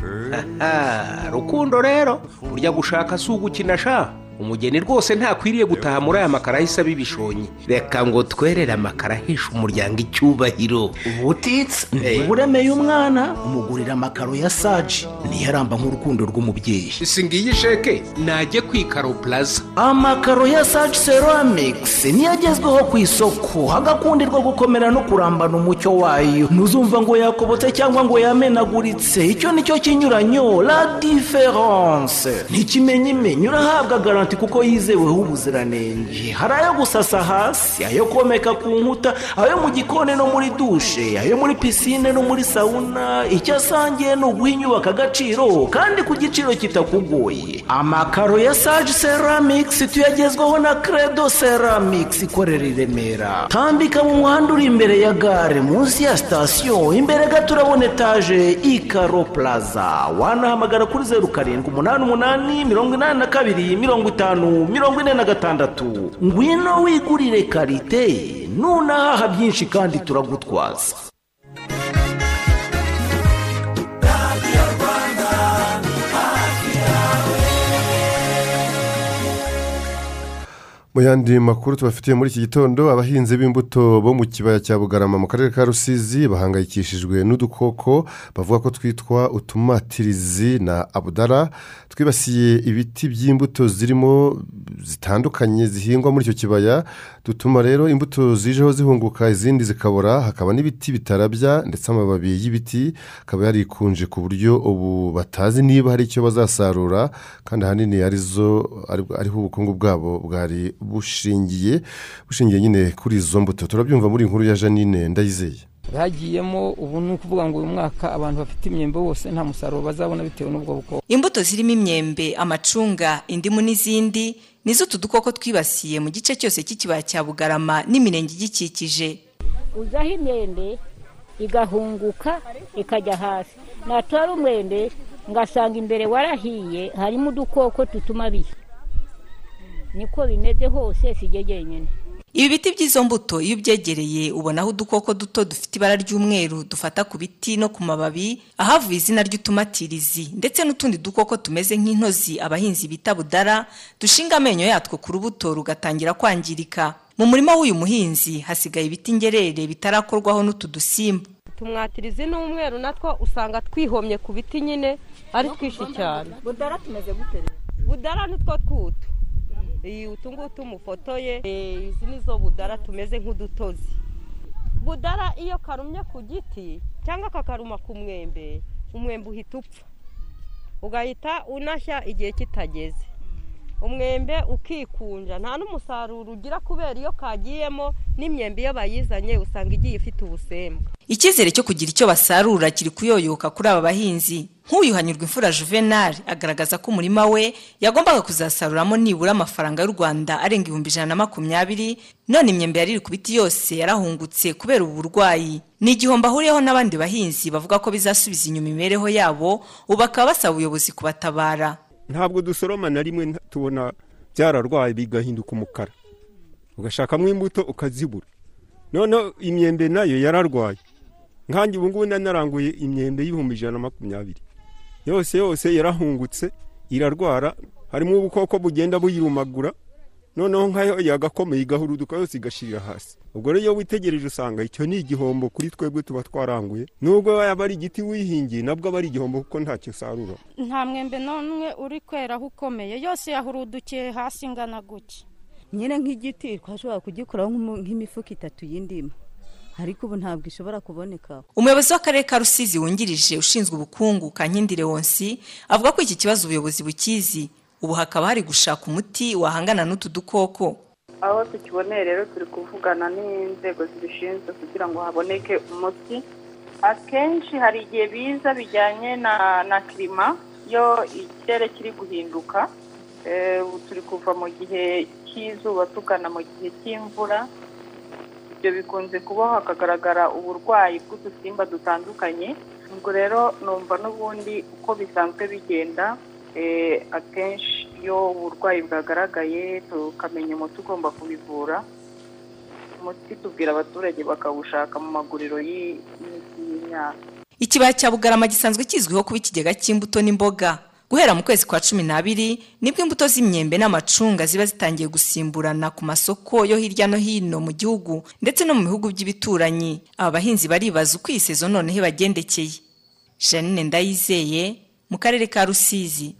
rukundo rero burya gushaka si ugukina sha? Umugeni rwose ntakwiriye gutaha muri aya makaro ahise aba ibishonyi. Reka ngo twerere amakaro ahesha umuryango icyubahiro. Ubutitsa uburemeye umwana umugurira amakaro ya saji niyo aramba nk'urukundo rw'umubyeyi. Si ngiyi sheke najye ku ikaro puraza amakaro ya saji seramikisi niyo agezweho ku isoko. Hagakundirwa gukomera no kurambana umucyo wayo. Ntuzumva ngo yakobotse cyangwa ngo yamenaguritse. Icyo ni cyo kinyuranyo la diferanse ntikimenyimenyi urahabwa garanti kuko yizeweho ubuziranenge hari ayo gusasa hasi ayo komeka ku nkuta ayo mu gikoni no muri dushe ayo muri pisine no muri sawuna icyo asangiye ni uguha inyubako agaciro kandi ku giciro kitakugoye. Amakaro ya saji seramikisi tuyagezwaho na credo seramikisi ikorera i remera. Tambika mu muhanda uri imbere ya gare munsi ya sitasiyo imbere gato urabona etaje ikaro puraza wanahamagara kuri zeru karindwi umunani umunani mirongo inani na kabiri mirongo itanu. Mirongo ine na gatandatu. Ngwino wigurire karite. Nunahaha byinshi kandi turagutwaza. Mu yandi makuru tubafitiye muri iki gitondo abahinzi b'imbuto bo mu kibaya cya bugarama mu karere ka rusizi bahangayikishijwe n'udukoko bavuga ko twitwa utumatirizi na abudara twibasiye ibiti by'imbuto zirimo zitandukanye zihingwa muri icyo kibaya dutuma rero imbuto zijeho zihunguka izindi zikabora hakaba n'ibiti bitarabya ndetse amababi y'ibiti akaba yarikunje ku buryo ubu batazi niba hari icyo bazasarura kandi ahanini ari zo ariho ubukungu bwabo bwari bushingiye bushingiye nyine kuri izo mbuto. Turabyumva muri inkuru ya janine ndayizeye. Hagiyemo ubu ni ukuvuga ngo uyu mwaka abantu bafite imyembe bose nta musaruro bazabona bitewe n'ubwo bukoko. Imbuto zirimo imyembe amacunga indimu n'izindi nizo utu dukoko twibasiye mu gice cyose cy'ikibaya cya bugarama n'imirenge igikikije. Uzaho imyembe igahunguka ikajya hasi. Natora umwembe ngasanga imbere warahiye harimo udukoko tutuma biha niko bimeze hose si jyenyine. Ibi biti by'izo mbuto iyo ubyegereye ubonaho udukoko duto dufite ibara ry'umweru dufata ku biti no ku mababi ahavuye izina ry'utumatirizi ndetse n'utundi dukoko tumeze nk'intozi abahinzi bita budara dushinga amenyo yatwo ku rubuto rugatangira kwangirika. Mu murima w'uyu muhinzi hasigaye ibiti ngerere bitarakorwaho n'utu dusimba. Tumwatirizi n'umweru natwo usanga twihomye ku biti nyine ari twinshi cyane. Budara tumeze gute budara nitwo twutu. Utu ngutu mufotoye izi nizo budara tumeze nk'udutozi. Budara iyo karumye ku giti cyangwa kakaruma ku mwembe umwembe uhita upfa. Ugahita unashya igihe kitageze. Umwembe ukikunja. Nta n'umusaruro ugira kubera iyo kagiyemo n'imyembe iyo bayizanye usanga igiye ifite ubusembwa icyizere cyo kugira icyo basarura kiri kuyoyoka kuri aba bahinzi. Nk'uyu hanyurwa imfura juvenal agaragaza ko umurima we yagombaga kuzasaruramo nibura amafaranga y'u rwanda arenga ibihumbi ijana na makumyabiri none imyembe yari iri ku biti yose yarahungutse kubera ubu burwayi. Ni igihombo ahuriyeho n'abandi bahinzi bavuga ko bizasubiza inyuma imibereho yabo ubu bakaba basaba ubuyobozi kubatabara. Ntabwo dusoroma na rimwe tubona byararwaye bigahinduka umukara. Ugashakamo imbuto ukazibura. Noneho imyembe na yo yararwaye. Nkanjye ubu ngubu nanaranguye imyembe y'ibihumbi ijana na makumyabiri. Yose yose yarahungutse irarwara. Harimo ubukoko bugenda buyirumagura. Noneho nkayo yagakomeye igahuruduka yose igashirira hasi. Ubwo rero iyo witegereje usanga icyo ni igihombo kuri twebwe tuba twaranguye nubwo yaba ari igiti wihingiye nabwo aba ari igihombo kuko ntacyo usarura. Nta mwembe n'umwe uri kweraho ukomeye yose yahurudukiye hasi ingana gutya. Nyine nk'igiti twashobora kugikoraho nk'imifuka itatu y'indimu. Ariko ubu ntabwo ishobora kuboneka. Umuyobozi w'akarere ka rusizi wungirije ushinzwe ubukungu kankindi leonsi avuga ko iki kibazo ubuyobozi bukizi ubu hakaba hari gushaka umuti wahangana n'utu dukoko. Aho tukiboneye rero turi kuvugana n'inzego zibishinzwe kugira ngo haboneke umuti. Akenshi hari igihe biza bijyanye na na kirima iyo ikirere kiri guhinduka Eh, turi kuva mu gihe cy'izuba tugana mu gihe cy'imvura. Ibyo bikunze kubaho hakagaragara uburwayi bw'udusimba dutandukanye. Ubwo rero numva n'ubundi uko bisanzwe bigenda akenshi iyo uburwayi bwagaragaye tukamenya umuti ugomba kubivura. Umuti tubwira abaturage bakawushaka mu maguriro y'imyaka. Ikibaya cya bugarama gisanzwe kizwiho kuba ikigega cy'imbuto n'imboga. Guhera mu kwezi kwa cumi n'abiri ni bwo imbuto z'imyembe n'amacunga ziba zitangiye gusimburana ku masoko yo hirya no hino mu gihugu ndetse no mu bihugu by'ibituranyi. Aba bahinzi baribaza uko iyi sezo noneho ibagendekeye. Janine ndayizeye mu karere ka rusizi.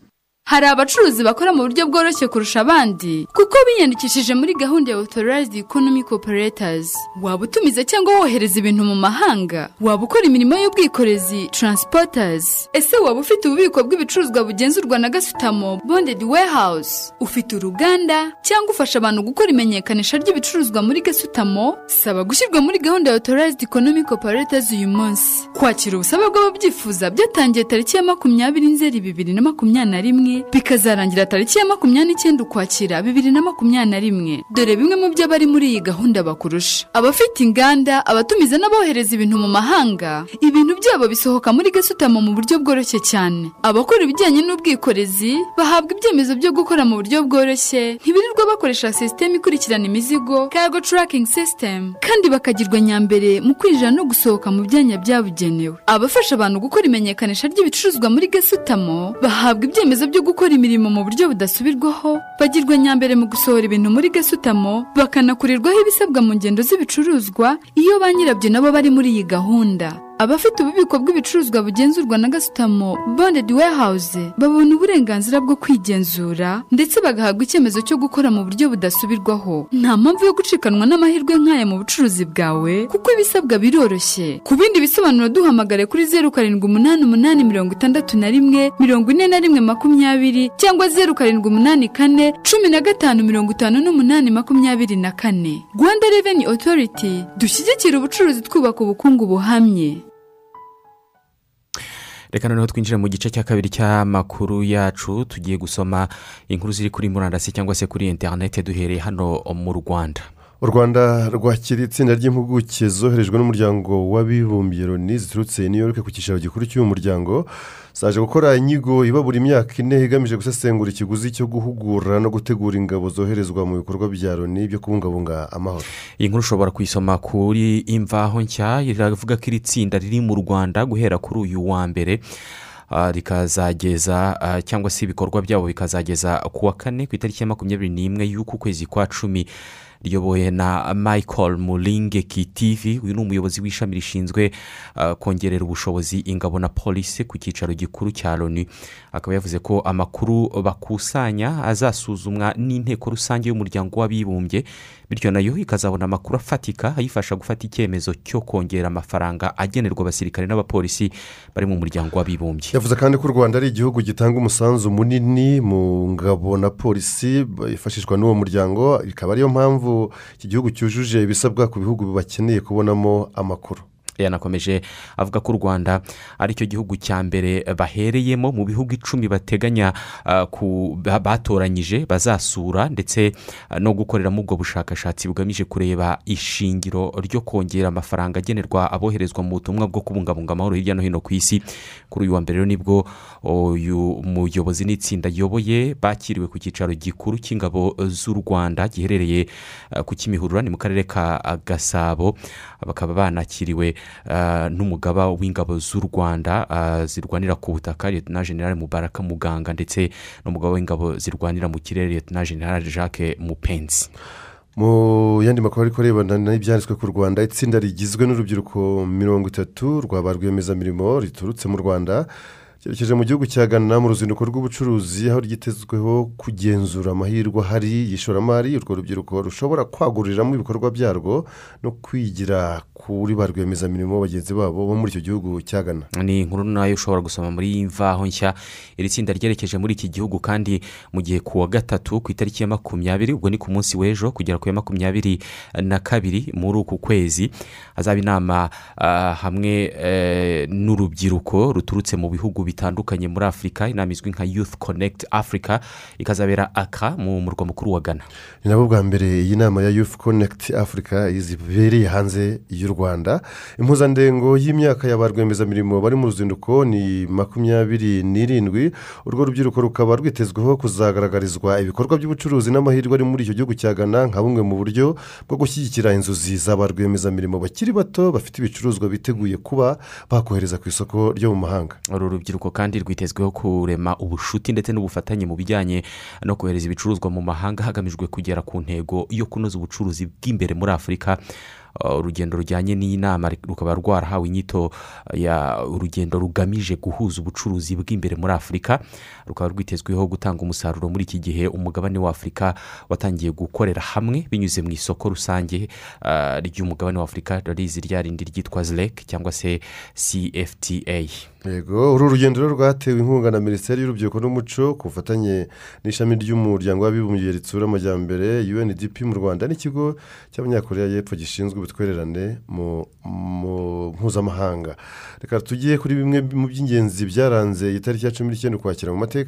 Hari abacuruzi bakora mu buryo bworoshye kurusha abandi kuko biyandikishije muri gahunda ya authorized economic operators waba utumiza cyangwa wohereza ibintu mu mahanga? Waba ukora imirimo y'ubwikorezi? Transporters. Ese waba ufite ububiko bw'ibicuruzwa bugenzurwa na gasutamo? Bonded warehouse. Ufite uruganda? Cyangwa ufasha abantu gukora imenyekanisha ry'ibicuruzwa muri gasutamo? Saba gushyirwa muri gahunda ya authorized economic operators uyu munsi. Kwakira ubusabe bw'ababyifuza byatangiye tariki ya makumyabiri nzeri bibiri na makumyabiri na rimwe bikazarangira tariki ya makumyabiri n'icyenda ukwakira bibiri na makumyabiri na rimwe dore bimwe mu byo abari muri iyi gahunda bakurusha. Abafite inganda abatumiza n'abohereza ibintu mu mahanga. Ibintu byabo bisohoka muri gasutamo mu buryo bworoshye cyane. Abakora ibijyanye n'ubwikorezi bahabwa ibyemezo byo gukora mu buryo bworoshye. Ntibirirwa bakoresha sisiteme ikurikirana imizigo cargo tracking system. Kandi bakagirwa nyambere mu kwinjira no gusohoka mu byanya byabugenewe. Abafasha abantu gukora imenyekanisha ry'ibicuruzwa muri gasutamo bahabwa ibyemezo byo gukora imirimo mu buryo budasubirwaho bagirwa nyambere mu gusohora ibintu muri gasutamo bakanakurirwaho ibisabwa mu ngendo z'ibicuruzwa iyo ba nyirabyo nabo bari muri iyi gahunda. Abafite ububiko bw'ibicuruzwa bugenzurwa na gasutamo bonded warehouse babona uburenganzira bwo kwigenzura ndetse bagahabwa icyemezo cyo gukora mu buryo budasubirwaho. Nta mpamvu yo gucikanwa n'amahirwe nk'aya mu bucuruzi bwawe kuko ibisabwa biroroshye. Ku bindi bisobanuro duhamagare kuri zeru karindwi umunani umunani mirongo itandatu na rimwe mirongo ine na rimwe makumyabiri cyangwa zeru karindwi umunani kane cumi na gatanu mirongo itanu n'umunani makumyabiri na kane. Rwanda reveni otoriti dushyigikira ubucuruzi twubaka ubukungu buhamye. Reka noneho twinjire mu gice cya kabiri cy'amakuru yacu tugiye gusoma inkuru ziri kuri murandasi cyangwa se kuri interineti duhereye hano mu rwanda. U rwanda rwakira itsinda ry'impuguke zoherejwe n'umuryango w'abibumbye loni ziturutse new york ku cyicaro gikuru cy'uyu muryango zaje gukora inyigo iba buri myaka ine igamije gusesengura ikiguzi cyo guhugura no gutegura ingabo zoherezwa mu bikorwa bya loni byo kubungabunga amahoro. Iyi nkuru ushobora kuyisoma kuri imvaho nshya iravuga ko iri tsinda riri mu rwanda guhera kuri uyu wa mbere ah, rikazageza ah, cyangwa se ibikorwa byabo bikazageza ku wa kane ku itariki ya makumyabiri n'imwe y'uku kwezi kwa cumi. Riyobowe na michael muringe kitivi uyu ni umuyobozi w'ishami rishinzwe uh, kongerera ubushobozi ingabo na polisi ku cyicaro gikuru cya loni. Akaba yavuze ko amakuru bakusanya azasuzumwa n'inteko rusange y'umuryango w'abibumbye bityo na yo ikazabona amakuru afatika ayifasha gufata icyemezo cyo kongera amafaranga agenerwa abasirikare n'abapolisi bari mu muryango w'abibumbye. Yavuze kandi ko u rwanda ari igihugu gitanga umusanzu munini mu ngabo na polisi yifashishwa n'uwo muryango ikaba ariyo mpamvu iki gihugu cyujuje ibisabwa ku bihugu bakeneye kubonamo amakuru. Yanakomeje avuga ko u rwanda ari cyo gihugu cya mbere bahereyemo mu bihugu icumi bateganya batoranyije bazasura ndetse no gukoreramo ubwo bushakashatsi bugamije kureba ishingiro ryo kongera amafaranga agenerwa aboherezwa mu butumwa bwo kubungabunga amahoro hirya no hino ku isi. Kuri uyu wa mbere ni bwo uyu muyobozi n'itsinda ayoboye bakiriwe ku cyicaro gikuru cy'ingabo z'u rwanda giherereye ku kimihurura ni mu karere ka gasabo. Bakaba banakiriwe n'umugaba w'ingabo z'u rwanda zirwanira ku butaka leta generale mubaraka muganga ndetse n'umugaba w'ingabo zirwanira mu kirere leta generale jacques mupenzi. Mu yandi makuru ariko arebana n'ibyanditswe ku rwanda itsinda rigizwe n'urubyiruko mirongo itatu rwa ba rwiyemezamirimo riturutse mu rwanda cyerekeje mu gihugu cya ghana mu ruzinduko rw'ubucuruzi aho ryitezweho kugenzura amahirwe ahari y'ishoramari. Urwo rubyiruko rushobora kwaguriramo ibikorwa byarwo no kwigira kuri ba rwiyemezamirimo bagenzi babo bo muri icyo gihugu cya ghana ni inkuru na yo ushobora gusoma muri imvaho nshya. Iri tsinda ryerekeje muri iki gihugu kandi mu gihe ku wa gatatu ku itariki ya makumyabiri ubwo ni ku munsi w'ejo kugera ku ya makumyabiri na kabiri muri uku kwezi hazaba inama hamwe n'urubyiruko ruturutse mu bihugu bitandukanye muri afurika inama izwi nka youth connect africa ikazabera aka mu murwa mukuru wa ghana. Ni nabo bwa mbere iyi nama ya youth connect africa zibereye hanze y'u rwanda. Impuzandengo y'imyaka ya ba rwiyemezamirimo bari mu ruzinduko ni makumyabiri n'irindwi. Urwo rubyiruko rukaba rwitezweho kuzagaragarizwa ibikorwa by'ubucuruzi n'amahirwe ari muri icyo gihugu cya ghana nka bumwe mu buryo bwo gushyigikira inzozi za ba rwiyemezamirimo bakiri bato bafite ibicuruzwa biteguye kuba bakohereza ku isoko ryo mu mahanga. Uru rubyiruko kandi rwitezweho kurema ubushuti ndetse n'ubufatanye mu bijyanye no kohereza ibicuruzwa mu mahanga hagamijwe kugera ku ntego yo kunoza ubucuruzi bw'imbere muri afurika urugendo rujyanye n'iyi nama rukaba rwarahawe inyito ya urugendo rugamije guhuza ubucuruzi bw'imbere muri afurika rukaba rwitezweho gutanga umusaruro muri iki gihe umugabane wa afurika watangiye gukorera hamwe binyuze mu isoko rusange ry'umugabane wa afurika rarizi rya rindi ryitwa zirek cyangwa se cfta yego uru rugendo rwatewe inkunga na minisiteri y'urubyiruko n'umuco ku bufatanye n'ishami ry'umuryango w'abibumbye ritsura amajyambere undp mu rwanda n'ikigo cy'abanyakoreya y'epfo gishinzwe ubutwererane mu mpuzamahanga. Reka tugiye kuri bimwe mu by'ingenzi byaranze itariki ya cumi n'icyenda ukwakira mu mateka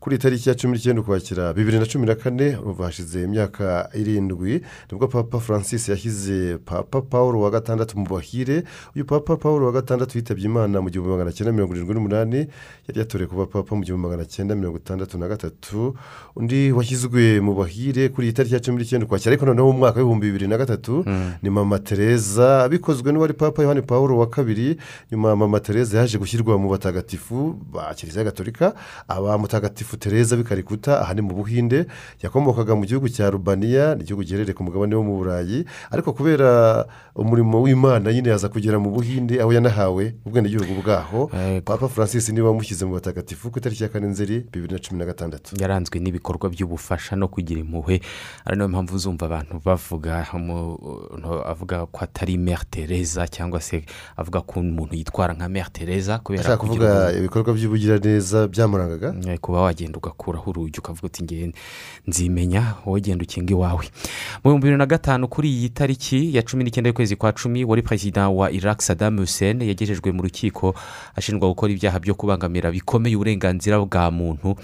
kuri itariki ya cumi n'icyenda ukwakira bibiri na cumi na kane hashize imyaka irindwi ni bwo papa francis yashyize papa paul wa gatandatu mu bahire uyu papa paul wa gatandatu yitabye imana mu gihumbi magana cyenda mirongo irindwi n'umunani yari yatorewe kuba papa mu gihumbi magana cyenda mirongo itandatu na gatatu. Undi washyizwe mu bahire kuri iyi tariki ya cumi n'icyenda ukwakira ariko noneho mu mwaka w'ibihumbi bibiri na gatatu ni mama tereza bikozwe n'uwari papa yohani paul wa kabiri. Nyuma mama tereza yaje gushyirwa mu batagatifu ba kiliziya gatolika aba mutagatifu tereza bikarikuta aha ni mu buhinde yakomokaga mu gihugu cya rubaniya ni igihugu giherereye ku mugabane wo mu burayi ariko kubera umurimo w'imana nyine yaza kugera mu buhinde aho yanahawe ubwenegihugu bwaho papa francis ni we wamushyize mu batagatifu ku itariki ya kane nzeri bibiri na cumi na gatandatu. Yaranzwe n'ibikorwa by'ubufasha no kugira impuhwe. Ari na yo mpamvu uzumva abantu bavuga avuga ko atari mère tereza cyangwa se avuga ko umuntu yitwara nka mère tereza kubera ashaka kuvuga ibikorwa by'ubugiraneza byamurangaga kuba wagenda ugakuraho urugi ukavuga uti nge nzimenya wowe genda ukinga iwawe. Mu bihumbi bibiri na gatanu kuri iyi tariki ya cumi n'icyenda y'ukwezi kwa cumi wari perezida wa iraq sadam hussein yagejejwe mu rukiko ashinjwa gukora ibyaha byo kubangamira bikomeye uburenganzira bwa muntu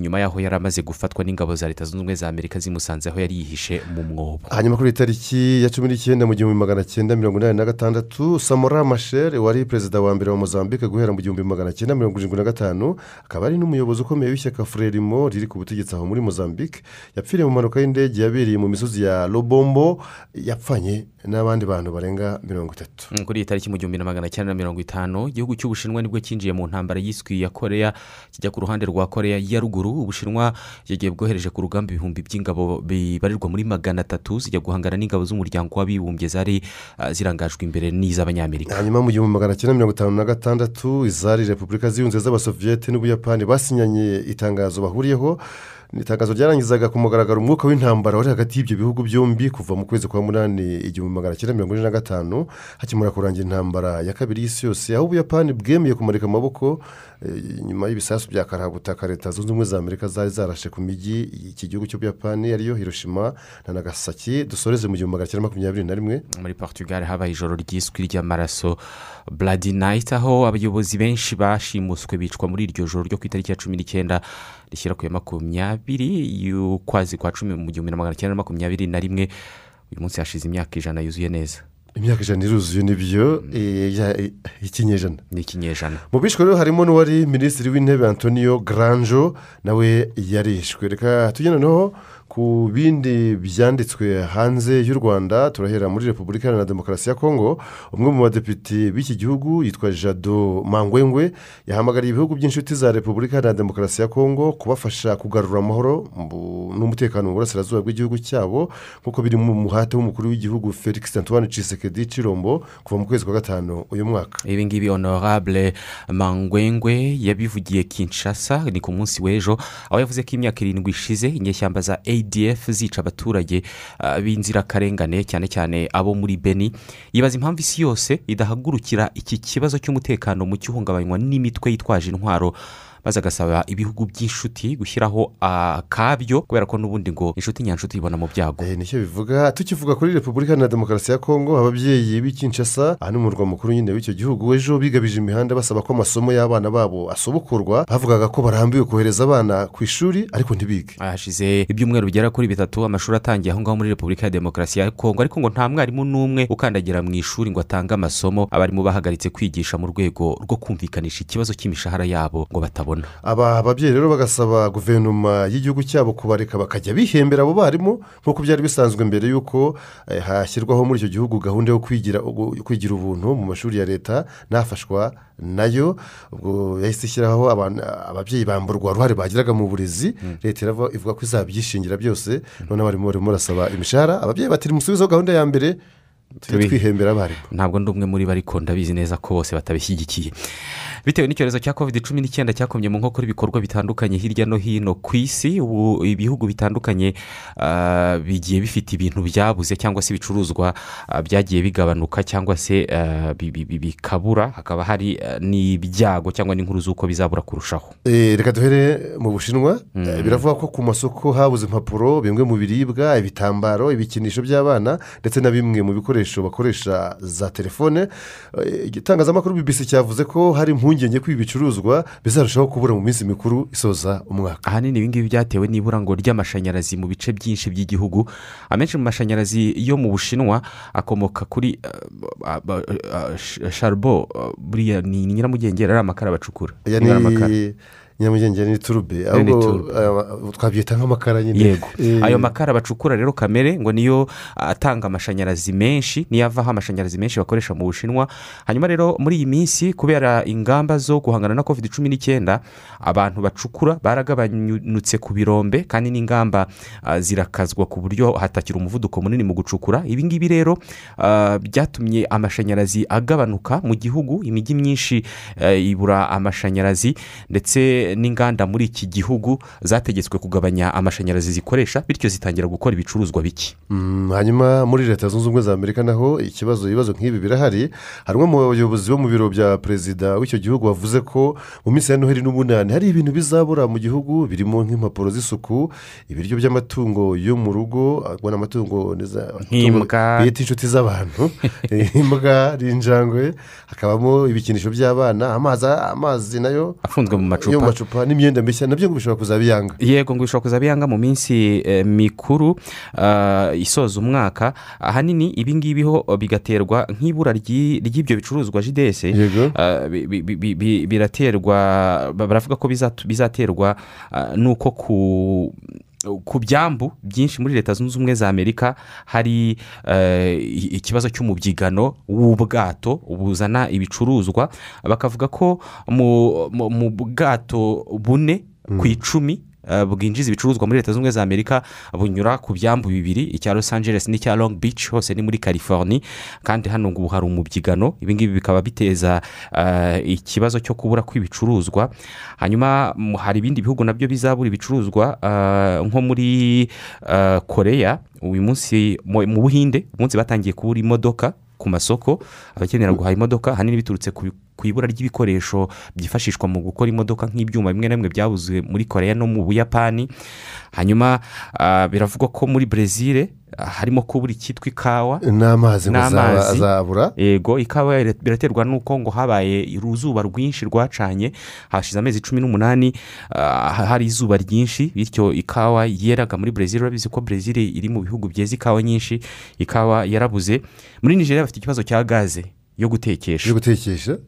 nyuma yaho yari amaze gufatwa n'ingabo za leta zunze ubumwe za amerika zimusanze aho yari yihishe mu mwobo. Hanyuma kuri tariki ya cumi n'icyenda mu gihumbi magana cyenda mirongo inani na gatandatu samora masheri wari perezida wa mbere wa mozambique guhera mu gihumbi magana cyenda mirongo irindwi na gatanu akaba ari n'umuyobozi ukomeye w'ishyaka furerimo riri ku butegetsi aho muri mozambique. Yapfiriye mu mpanuka y'indege yabereye mu misozi ya lobombo yapfanye n'abandi bantu barenga mirongo itatu. Kuri iyi tariki mu gihumbi na magana cyenda mirongo itanu igihugu cy'ubushinwa ni bwo cyinjiye mu ntambara yiswe ya koreya kijya ku ruhande rwa koreya ya ruguru. Ruguru ubushinwa yagiye bwohereje ku rugamba ibihumbi by'ingabo bibarirwa muri magana atatu zijya guhangana n'ingabo z'umuryango w'abibumbye zari ah, zirangajwe imbere n'iz'abanyamerika. Hanyuma mu gihumbi magana cyenda mirongo itanu na gatandatu izari repubulika ziyunze z'abasoviyete n'ubuyapani basinyanye itangazo bahuriyeho. Ni itangazo ryarangizaga ku mugaragaro umwuka w'intambara wari hagati y'ibyo bihugu byombi kuva mu kwezi kwa munani igihumbi magana cyenda mirongo ine na gatanu hakimara kurangira intambara ya kabiri y'isi yose aho ubuyapani bwemeye kumarika amaboko nyuma y'ibisasu bya karabutaka leta zunze ubumwe za amerika zari zarashe ku mijyi iki gihugu cy'ubuyapani ariyo hiroshima na nagasaki dusoreze mu gihumbi magana cyenda makumyabiri na rimwe. Muri portugal habaye ijoro ryiswe ry'amaraso bloody night aho abayobozi benshi bashimuswe bicwa muri iryo joro ryo ku itariki ya cumi n'icyenda rishyira ku ya makumyabiri y'ukwezi kwa cumi mu gihumbi na magana cyenda makumyabiri na rimwe. Uyu munsi hashize imyaka ijana yuzuye neza. Imyaka ijana iruzuye ni byo eh, ya- eh, ikinyejana ni ikinyejana mu bishwe rero harimo n'uwari minisitiri w'intebe antonio granjo nawe yarishwe reka tujye noneho ku bindi byanditswe hanze y'u rwanda turahera muri repubulika iharanira demokarasi ya kongo. Umwe mu badepite b'iki gihugu yitwa jado mangwengwe yahamagariye ibihugu by'inshuti za repubulika iharanira demokarasi ya kongo kubafasha kugarura amahoro mu- n'umutekano mu burasirazuba bw'igihugu cyabo nk'uko biri mu muhate w'umukuru w'igihugu felix antoine cisekedi cirombo kuva mu kwezi kwa gatanu uyu mwaka. Ibi ngibi honorable mangwengwe yabivugiye kinshasa ni ku munsi w'ejo aho yavuze ko imyaka irindwi ishize inyeshyamba za adf zica abaturage ah, b'inzirakarengane cyane cyane abo muri beni. Yibaza impamvu isi yose idahagurukira iki kibazo cy'umutekano mu cy'ihungabanywa n'imitwe yitwaje intwaro. Maze agasaba ibihugu by'inshuti gushyiraho akabyo kubera ko n'ubundi ngo inshuti nyanshuti ibona mu byago. Nicyo bivuga tukivuga kuri repubulika na demokarasi ya kongo ababyeyi b'i Kinshasa aha ni umurwa mukuru nyine w'icyo gihugu ejo bigabije imihanda basaba ko amasomo y'abana babo asubukurwa bavugaga ko barambiwe kohereza abana ku ishuri ariko ntibige. Hashize ibyumweru bigera kuri bitatu amashuri atangiye aho ngaho muri repubulika ya demokarasi ya kongo ariko ngo nta mwarimu n'umwe ukandagira mu ishuri ngo atange amasomo abarimu bahagaritse kwigisha mu rwego rwo kumvikanisha ikibazo cy'imishahara yabo ngo batabona aba babyeyi rero bagasaba guverinoma y'igihugu cyabo kubareka bakajya bihembera abo barimu nk'uko byari bisanzwe mbere y'uko eh, hashyirwaho muri icyo gihugu gahunda yo kwigira kwigira ubuntu mu mashuri ya leta nafashwa na yo. Ubwo yahise ishyiraho ababyeyi bamburwa uruhare bagiraga mu burezi. Leta irava- ivuga ko izabyishingira byose. None abarimu barimo barasaba imishahara. Ababyeyi batiri musubizeho gahunda ya mbere tujye twihembera abarimu. Ntabwo ndi umwe muri bo ariko ndabizi neza ko bose batabishyigikiye. Bitewe n'icyorezo cya covid cumi n'icyenda cyakomye mu nkokora ibikorwa bitandukanye hirya no hino ku isi ubu ibihugu bitandukanye ah, bigiye bifite ibintu byabuze cyangwa se ibicuruzwa ah, byagiye bigabanuka cyangwa se bi- bikabura hakaba hari n'ibyago cyangwa n'inkuru z'uko bizabura kurushaho. Eh, reka duhere mu bushinwa. Eh, biravuga ko ku masoko habuze impapuro bimwe mu biribwa ibitambaro ibikinisho by'abana ndetse na bimwe mu bikoresho bakoresha za telefone. Eh, igitangazamakuru bbc cyavuze ko hari impungenge ko ibi bicuruzwa bizarushaho kubura mu minsi mikuru isoza umwaka. Ahanini ibi ngibi byatewe n'ibura ngo ry'amashanyarazi mu bice byinshi by'igihugu. Amenshi mu mashanyarazi yo mu bushinwa akomoka kuri uh, uh, uh, uh, sh- sharubo uh, buriya ni nyiramugengeri ari amakara bacukura. Aya Ni turube twabyita nk'amakara nyine. Yego. Eh, ayo makara bacukura rero kamere ngo niyo atanga amashanyarazi menshi niyo avaho amashanyarazi menshi bakoresha mu bushinwa. Hanyuma rero muri iyi minsi kubera ingamba zo guhangana na covid cumi n'icyenda abantu bacukura baragabanutse ku birombe kandi n'ingamba ah, zirakazwa ku buryo hatakira umuvuduko munini mu gucukura. Ibi ngibi rero ah, byatumye amashanyarazi agabanuka mu gihugu. Imijyi myinshi eh, ibura amashanyarazi ndetse n'inganda muri iki gihugu zategetswe kugabanya amashanyarazi zikoresha bityo zitangira gukora ibicuruzwa bike. Mm, hanyuma muri leta zunze ubumwe za amerika naho ikibazo ibibazo nk'ibi birahari. Hari umwe mu bayobozi bo mu biro bya perezida w'icyo gihugu wavuze ko mu minsi ya noheli n'ubunani hari ibintu bizabura mu gihugu birimo nk'impapuro z'isuku ibiryo by'amatungo yo mu rugo amatungo bita inshuti z'abantu. Imbwa n'injangwe hakabamo ibikinisho by'abana amazi amazi na yo afunzwe mu macupa. Yo mu macupa n'imyenda mishya na byo ngo bishobora kuzabiyanga. Yego ngo bishobora kuza biyanga mu minsi eh, mikuru ah, isoza umwaka. Ahanini ibi ngibi ho bigaterwa nk'ibura ry'i- ry'ibyo bicuruzwa jidese ah, bi- bi- bi- bi- biraterwa ba- baravuga ko bizaterwa ah, n'uko ku ku byambu byinshi muri leta zunze ubumwe za amerika hari eh, ikibazo cy'umubyigano w'ubwato buzana ibicuruzwa. Bakavuga ko mu bwato bune ku icumi uh, bwinjiza ibicuruzwa muri leta zunze ubumwe za amerika bunyura ku byambu bibiri icya los angeles n'icya long beach hose ni muri california kandi hano ngo hari umubyigano ibingibi bikaba biteza uh, ikibazo cyo kubura kw'ibicuruzwa. Hanyuma hari ibindi bihugu na byo bizabura ibicuruzwa uh, nko muri koreya uyu munsi mu mu buhinde umunsi batangiye kubura imodoka. Ku masoko abakenera guhaha imodoka ahanini biturutse ku ibura ry'ibikoresho byifashishwa mu gukora imodoka nk'ibyuma bimwe na bimwe byabuze muri koreya no mu buyapani. Hanyuma ah, biravugwa ko muri brezil harimo kubura icyitwa ikawa. N'amazi azabura yego ikawa ira- biraterwa n'uko ngo habaye uruzuba rwinshi rwacanye hashize amezi cumi n'umunani ah, hari izuba ryinshi bityo ikawa yeraga muri brezil urabizi ko brezil iri mu bihugu byeza ikawa nyinshi ikawa yarabuze. Muri nigeria bafite ikibazo cya gaze. Yo gutekesha yo gutekesha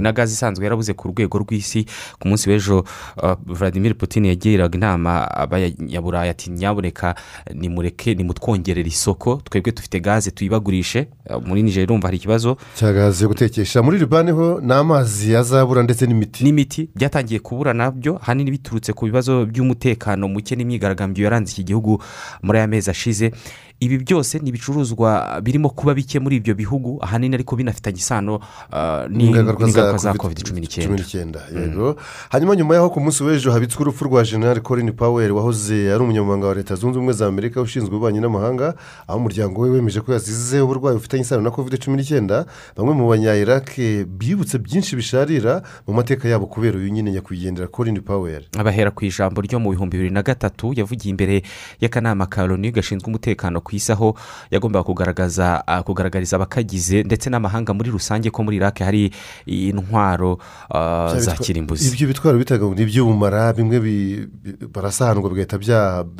na gaze isanzwe yarabuze ku rwego rw'isi ku munsi w'ejo uh, vladimir putin yagiraga inama abanyaburayi ati nyaboneka nimureke nimutwongerere isoko twebwe dufite gaze tuyibagurishe. Uh, muri nigeria urumva hari ikibazo. Cya gaze yo gutekesha muri libani ho ni amazi azabura ndetse n'imiti. N'imiti byatangiye kubura na byo ahanini biturutse ku bibazo by'umutekano muke n'imyigaragambyo yaranze iki gihugu muri aya mezi ashize. Ibi byose ni ibicuruzwa birimo kuba bike muri ibyo bihugu ahanini ariko binafitanye isano uh, ni- n'ingaruka za covid cumi n'icyenda. yego. Hanyuma nyuma y'aho ku munsi w'ejo habitswe urupfu rwa general colin powell wahoze ari umunyamabanga wa leta zunze ubumwe za amerika ushinzwe ububanyi n'amahanga aho umuryango we wemeje ko yazize uburwayi bufitanye isano na covid cumi n'icyenda. Bamwe mu banyayirake bibutse byinshi bisharira mu mateka yabo kubera uyu nyine nyakwigendera colin powell. Abahera ku ijambo ryo mu bihumbi bibiri na gatatu yavugiye imbere y'akanama ka loni gashinzwe umutekano ku isi aho yagombaga kugaragaza kugaragariza abakagize ndetse n'amahanga muri rusange ko muri irake hari intwaro za kirimbuzi. ibyo bitwaro bitaga ngo ni iby'ubumara bimwe bi- bi- barasahanwa bigahita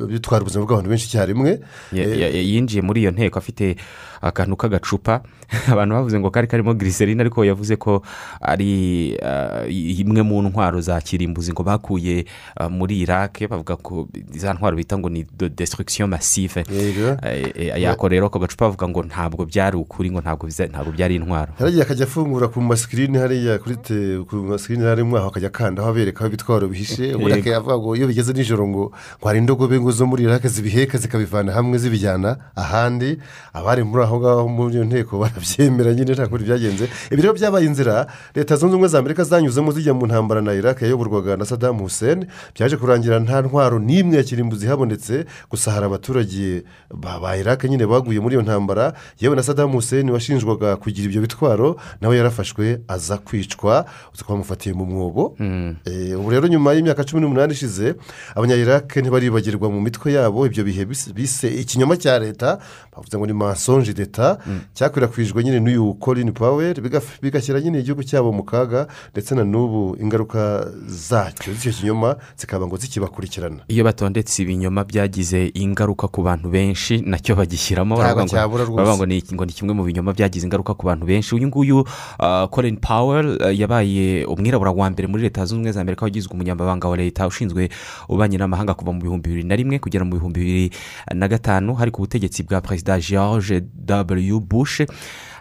bitwara ubuzima bw'abantu benshi icyarimwe. Ya- ya- ya- yinjiye muri iyo nteko afite akantu k'agacupa. Abantu bavuze ngo kari karimo giriserine ariko yavuze ko ari imwe mu ntwaro za kirimbuzi ngo bakuye muri irake bavuga ko za ntwaro bita ngo ni de destruction massive Eh, eh, yako rero ako gacupa bavuga ngo ntabwo byari ukuri ngo ntabwo byari intwaro. Hariya akajya afungura ku masikirini hariya kuri te ku masikirini harimo aho akajya akandaho abereka aho ibitwaro bihishe. Ubundi Yego. akayavuga ngo iyo bigeze nijoro ngo hari indogobe ngo zo muri irake zibiheka zikabivana hamwe zibijyana ahandi. Abari muri aho ngaho muri iyo nteko barabyemera nyine nta kundi byagenze. Ibi rero byabaye inzira leta zunze ubumwe za amerika zanyuzemo zijya mu ntambara na irake yayoborwaga na sadamu hussein. Byaje kurangira nta ntwaro n'imwe ya kirimbuzi ihabonetse gusa hari abaturage ba ba irake nyine baguye muri iyo ntambara yewe na sadamu hussein washinjwaga kugira ibyo bitwaro nawe yarafashwe aza kwicwa. Bamufatiye mu mwobo. Eh, ubu rero nyuma y'imyaka cumi n'umunani ishize abanyayirake ntibaribagirwa mu mitwe yabo ibyo bihe bise- ikinyoma cya leta. Bavuze ngo ni mensonge d'etat. Cyakwirakwijwe nyine n'uyu powell bigaf- bigashyira nyine igihugu cyabo mu kaga ndetse na n'ubu ingaruka zacyo z'icyo kinyoma zikaba ngo zikibakurikirana. Iyo batondetse ibinyoma byagize ingaruka ku bantu benshi na cyo bagishyiramo baravuga ni ngo ni kimwe mu binyoma byagize ingaruka ku bantu benshi. Uyu nguyu uh, colin powell uh, yabaye umwirabura wa mbere muri leta zunze ubumwe za amerika wagizwe umunyamabanga wa leta ushinzwe ububanyi n'amahanga kuva mu bihumbi bibiri na rimwe kugera mu bihumbi bibiri na gatanu. Hari ku butegetsi bwa perezida george w. Bush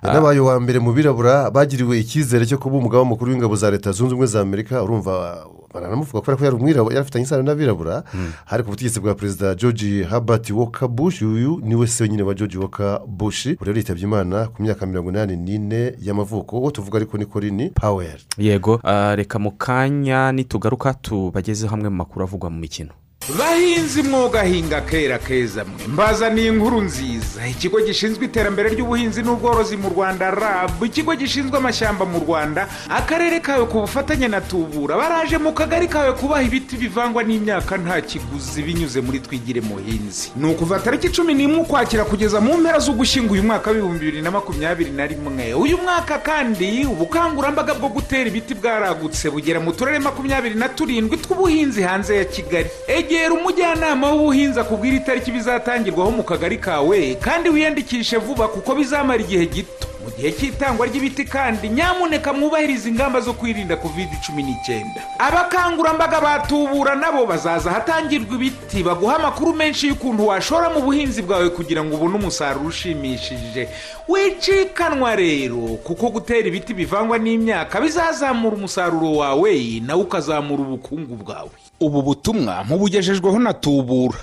yanabaye uwa mbere mu birabura bagiriwe icyizere cyo kuba umugaba mukuru w'ingabo za leta zunze ubumwe za amerika. Urumva baranamuvuga kubera ko yari umwirabura yari afitanye isano n'abirabura. Hari ku butegetsi bwa perezida george herbert walker bush uyu ni we se nyine wa george walker bush rero yitabye imana ku myaka mirongo inani n'ine y'amavuko. Uwo tuvuga ariko ni colin powell. Yego uh, reka mu kanya nitugaruka tubagezeho hamwe mu makuru avugwa mu mikino. Bahinzi mwuga hinga kera keza mwe. Mbazaniye inkuru nziza. Ikigo gishinzwe iterambere ry'ubuhinzi n'ubworozi mu rwanda rab. Ikigo gishinzwe amashyamba mu rwanda akarere kawe ku bufatanye na tubura. Baraje mu kagari kawe kubaha ibiti bivangwa n'imyaka nta kiguzi binyuze muri twigire muhinzi. Ni ukuva tariki cumi n'imwe ukwakira kugeza mu mpera z'ugushyingo uyu mwaka w'ibihumbi bibiri na makumyabiri na rimwe. Uyu mwaka kandi ubukangurambaga bwo gutera ibiti bwaragutse bugera mu turere makumyabiri na turindwi tw'ubuhinzi hanze ya kigali. Egera umujyanama w'ubuhinzi akubwira itariki bizatangirwaho mu kagari kawe kandi wiyandikishe vuba kuko bizamara igihe gito. Mu gihe cy'itangwa ry'ibiti kandi nyamuneka mwubahirize ingamba zo kwirinda covid cumi n'icyenda abakangurambaga batubura nabo bazaza ahatangirwa ibiti baguha amakuru menshi y'ukuntu washora mu buhinzi bwawe kugira ngo ubone umusaruro ushimishije. Wicikanwa rero kuko gutera ibiti bivangwa n'imyaka bizazamura umusaruro wawe nawe ukazamura ubukungu bwawe. Ubu butumwa mubugejejweho na tubura.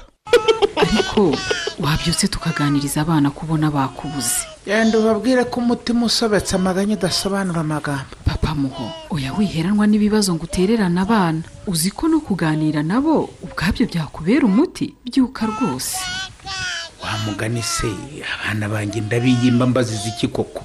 Ariko wabyutse tukaganiriza abana kubona bakubuze. Yenda ubabwire ko umutima usobetse amaganya udasobanura amagambo. Papa muho oya wiheranwa n'ibibazo ngo utererane abana. Uzi ko no kuganira nabo ubwabyo byakubera umuti? Byuka rwose. Wamugani se abana banjye ndabiyimba mbaziza iki koko?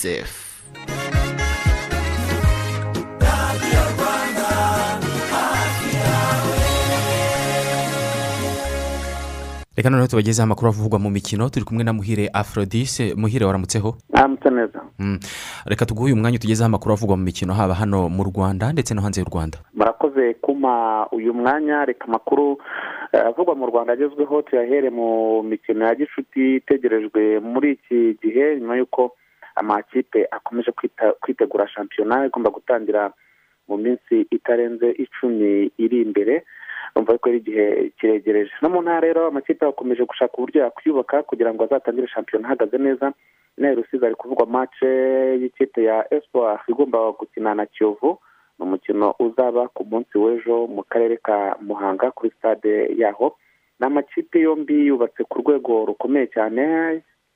reka noneho tubagezeho amakuru avugwa mu mikino. Turi kumwe na muhire aforodise muhire waramutseho? Aramutse neza Mm. reka tuguhe uyu mwanya tugezeho amakuru avugwa mu mikino. Haba hano mu rwanda ndetse no hanze y'u rwanda. Murakoze kuma uyu mwanya. Reka amakuru eh, avugwa mu rwanda agezweho tuyahere mu mikino ya gishuti itegerejwe muri iki gihe nyuma y'uko amakipe akomeje kwitegura shampiyona igomba gutangira mu minsi itarenze icumi iri imbere. Umva ko ari igihe kiregereje. No mu ntara rero amakipe akomeje gushaka uburyo yakwiyubaka kugira ngo azatangire shampiyona ahagaze neza. Rusizi ari kuvugwa mace y'ikipe ya espoir igomba gukina na kiyovu. Ni umukino uzaba ku munsi w'ejo mu karere ka muhanga kuri stade yaho. Ni amakipe yombi yubatse ku rwego rukomeye cyane.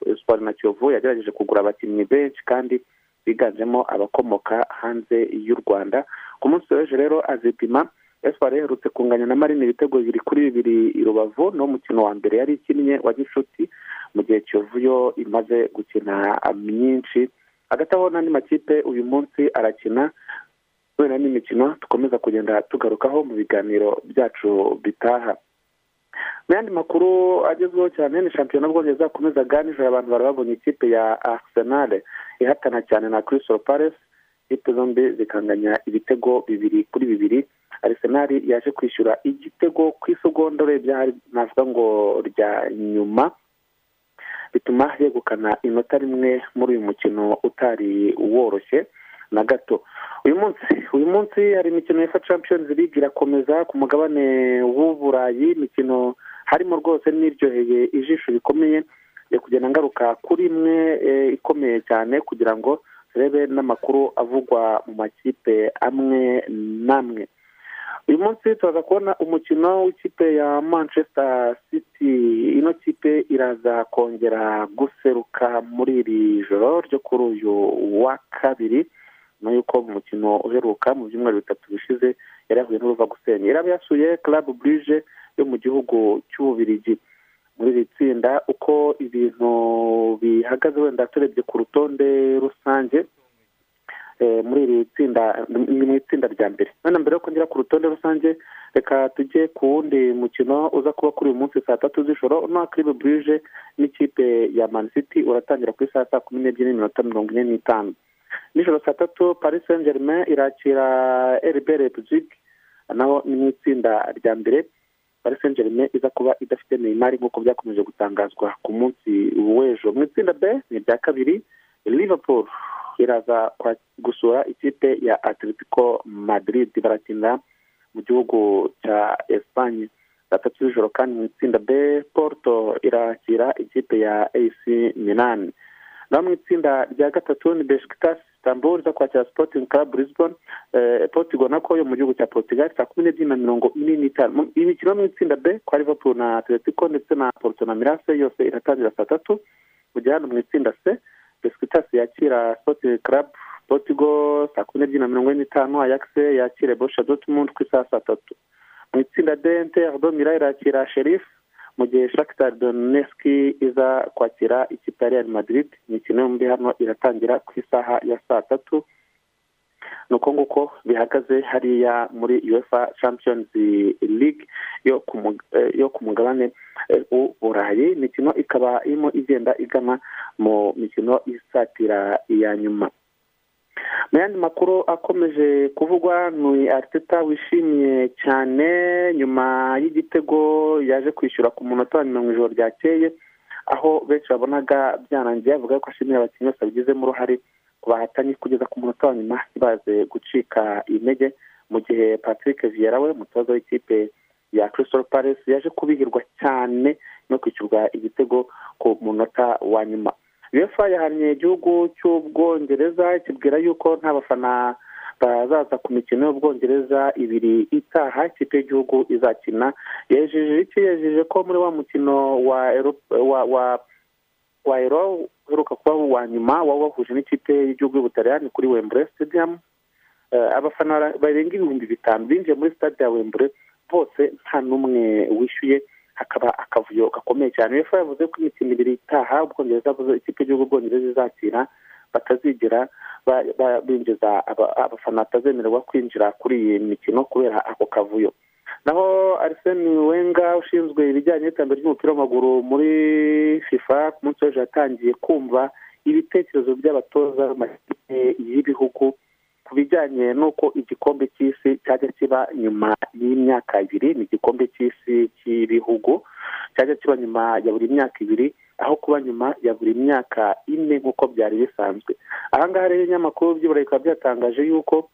Espoir na kiyovu yagerageje kugura abakinnyi benshi kandi biganjemo abakomoka hanze y'u rwanda. Ku munsi w'ejo rero azipima espoir iherutse kunganya na marine ibitego bibiri kuri bibiri i rubavu. Ni umukino wa mbere yari ikinnye wa gishuti mu gihe kiyovu yo imaze gukina myinshi. Hagati aho n'andi makipe uyu munsi arakina kubera n'imikino dukomeza kugenda tugarukaho mu biganiro byacu bitaha. Mu yandi makuru agezweho cyane ni shampiyona bwongereza akomezaga nijoro abantu bari babonye ikipe ya arsenal ihatana cyane na crystal palace. Ikipe zombi zikanganya ibitego bibiri kuri bibiri. Arsenal yaje kwishyura igitego ku isegonda urebye navuga ngo rya nyuma bituma yegukana inota rimwe muri uyu mukino utari woroshye na gato. Uyu munsi uyu munsi hari imikino ya champions league irakomeza ku mugabane w'uburayi imikino harimo rwose n'iryoheye ijisho rikomeye yo kugenda ngaruka kuri imwe eh, ikomeye cyane kugira ngo turebe n'amakuru avugwa mu makipe amwe n'amwe. Uyu munsi turaza kubona umukino w'ikipe ya manchester city. Ino kipe iraza kongera guseruka muri iri joro ryo kuri uyu wa kabiri. Nyuma y'uko mu mukino uheruka mu byumweru bitatu bishize yari yahuye n'uruva gusenya. Yari yasuye club burije yo mu gihugu cy'ububirigi. Muri iri tsinda uko ibintu bihagaze wenda turebye ku rutonde rusange eh, muri iri tsinda ni mu itsinda rya mbere. None mbere yo kongera ku rutonde rusange reka tujye ku wundi mukino uza kuba kuri uyu munsi saa tatu z'ijoro uno kiribu burije n'ikipe ya man city uratangira ku isaha saa kumi n'ebyiri n'iminota mirongo ine n'itanu. Nijoro saa tatu paris saint germain irakira rb leipzig naho ni mu itsinda rya mbere. Paris saint germain iza kuba idafite neymar nk'uko byakomeje gutangazwa ku munsi w'ejo. Mu itsinda b ni irya kabiri liverpool iraza gusura ikipe ya atletico madrid. Barakinira mu gihugu cya esipanye saa tatu z'ijoro kandi mu itsinda b porto irakira ikipe ya ac milan. Naho mu itsinda rya gatatu ni besikitasi istanbul iza kwakira sporting club lisbon eh, portugal nako yo mu gihugu cya portugal saa kumi n'ebyiri na mirongo ine n'itanu. Mu- iyi mikino yo mu itsinda b kwa liverpool na atletico ndetse na porto na mirase yose iratangira saa tatu. Mu gihe hano mu itsinda c besikitasi yakira sporting club portugal saa kumi n'ebyiri na mirongo ine n'itanu ajax yakire bosha dortmund ku isaha saa tatu. Mu itsinda d inter do mira irakira sherifu mu gihe shakitar doneski iza kwakira ikipe ya real madrid imikino yombi hano iratangira ku isaha ya saa tatu. Ni uko nguko bihagaze hariya muri uefa champions league yo ku eh, mugabane eh, w'uburayi imikino ikaba irimo igenda igana mu mikino isatira iya nyuma. Mu yandi makuru akomeje kuvugwa ni ariteta wishimiye cyane nyuma y'igitego yaje kwishyura ku munota wa nyuma mu ijoro ryakeye aho benshi babonaga byarangiye avuga ko ashimira abakinnyi bose babigizemo uruhare ku bahatanye kugeza ku munota wa nyuma ntibaze gucika intege mu gihe patrick vieira we umutoza w'ikipe ya crystal palace yaje kubihirwa cyane no kwishyurwa igitego ku munota wa nyuma. Uefa yahannye igihugu cy'ubwongereza kibwira yuko nta bafana bazaza ku mikino y'ubwongereza ibiri itaha ikipe y'igihugu izakina. Yejeje iki yejeje ko muri wa mukino wa wa wa wa ero uheruka kuba uwa nyuma waba wahuje n'ikipe y'igihugu y'ubutaliyani kuri wembure stadium. Eh, abafana barenga ibihumbi bitanu binjiye muri stade ya wembure bose nta n'umwe wishyuye. Hakaba akavuyo gakomeye cyane. Uefa yavuze ko imikino ibiri itaha ubwongereza ikipe y'igihugu ubwongereza izakira batazigera ba- ba- binjiza aba- abafana batazemererwa kwinjira kuri iyi mikino kubera ako kavuyo. Naho arisene wenga ushinzwe ibijyanye n'iterambere ry'umupira w'amaguru muri fifa ku munsi w'ejo yatangiye kumva ibitekerezo by'abatoza y'ibihugu ku bijyanye n'uko igikombe cy'isi cyajya kiba nyuma y'imyaka ibiri ni igikombe cy'isi cy'ibihugu cyajya kiba nyuma ya buri myaka ibiri aho kuba nyuma ya buri myaka ine nk'uko byari bisanzwe. Aha ngaha rero ibinyamakuru by'iburayi bikaba byatangaje yuko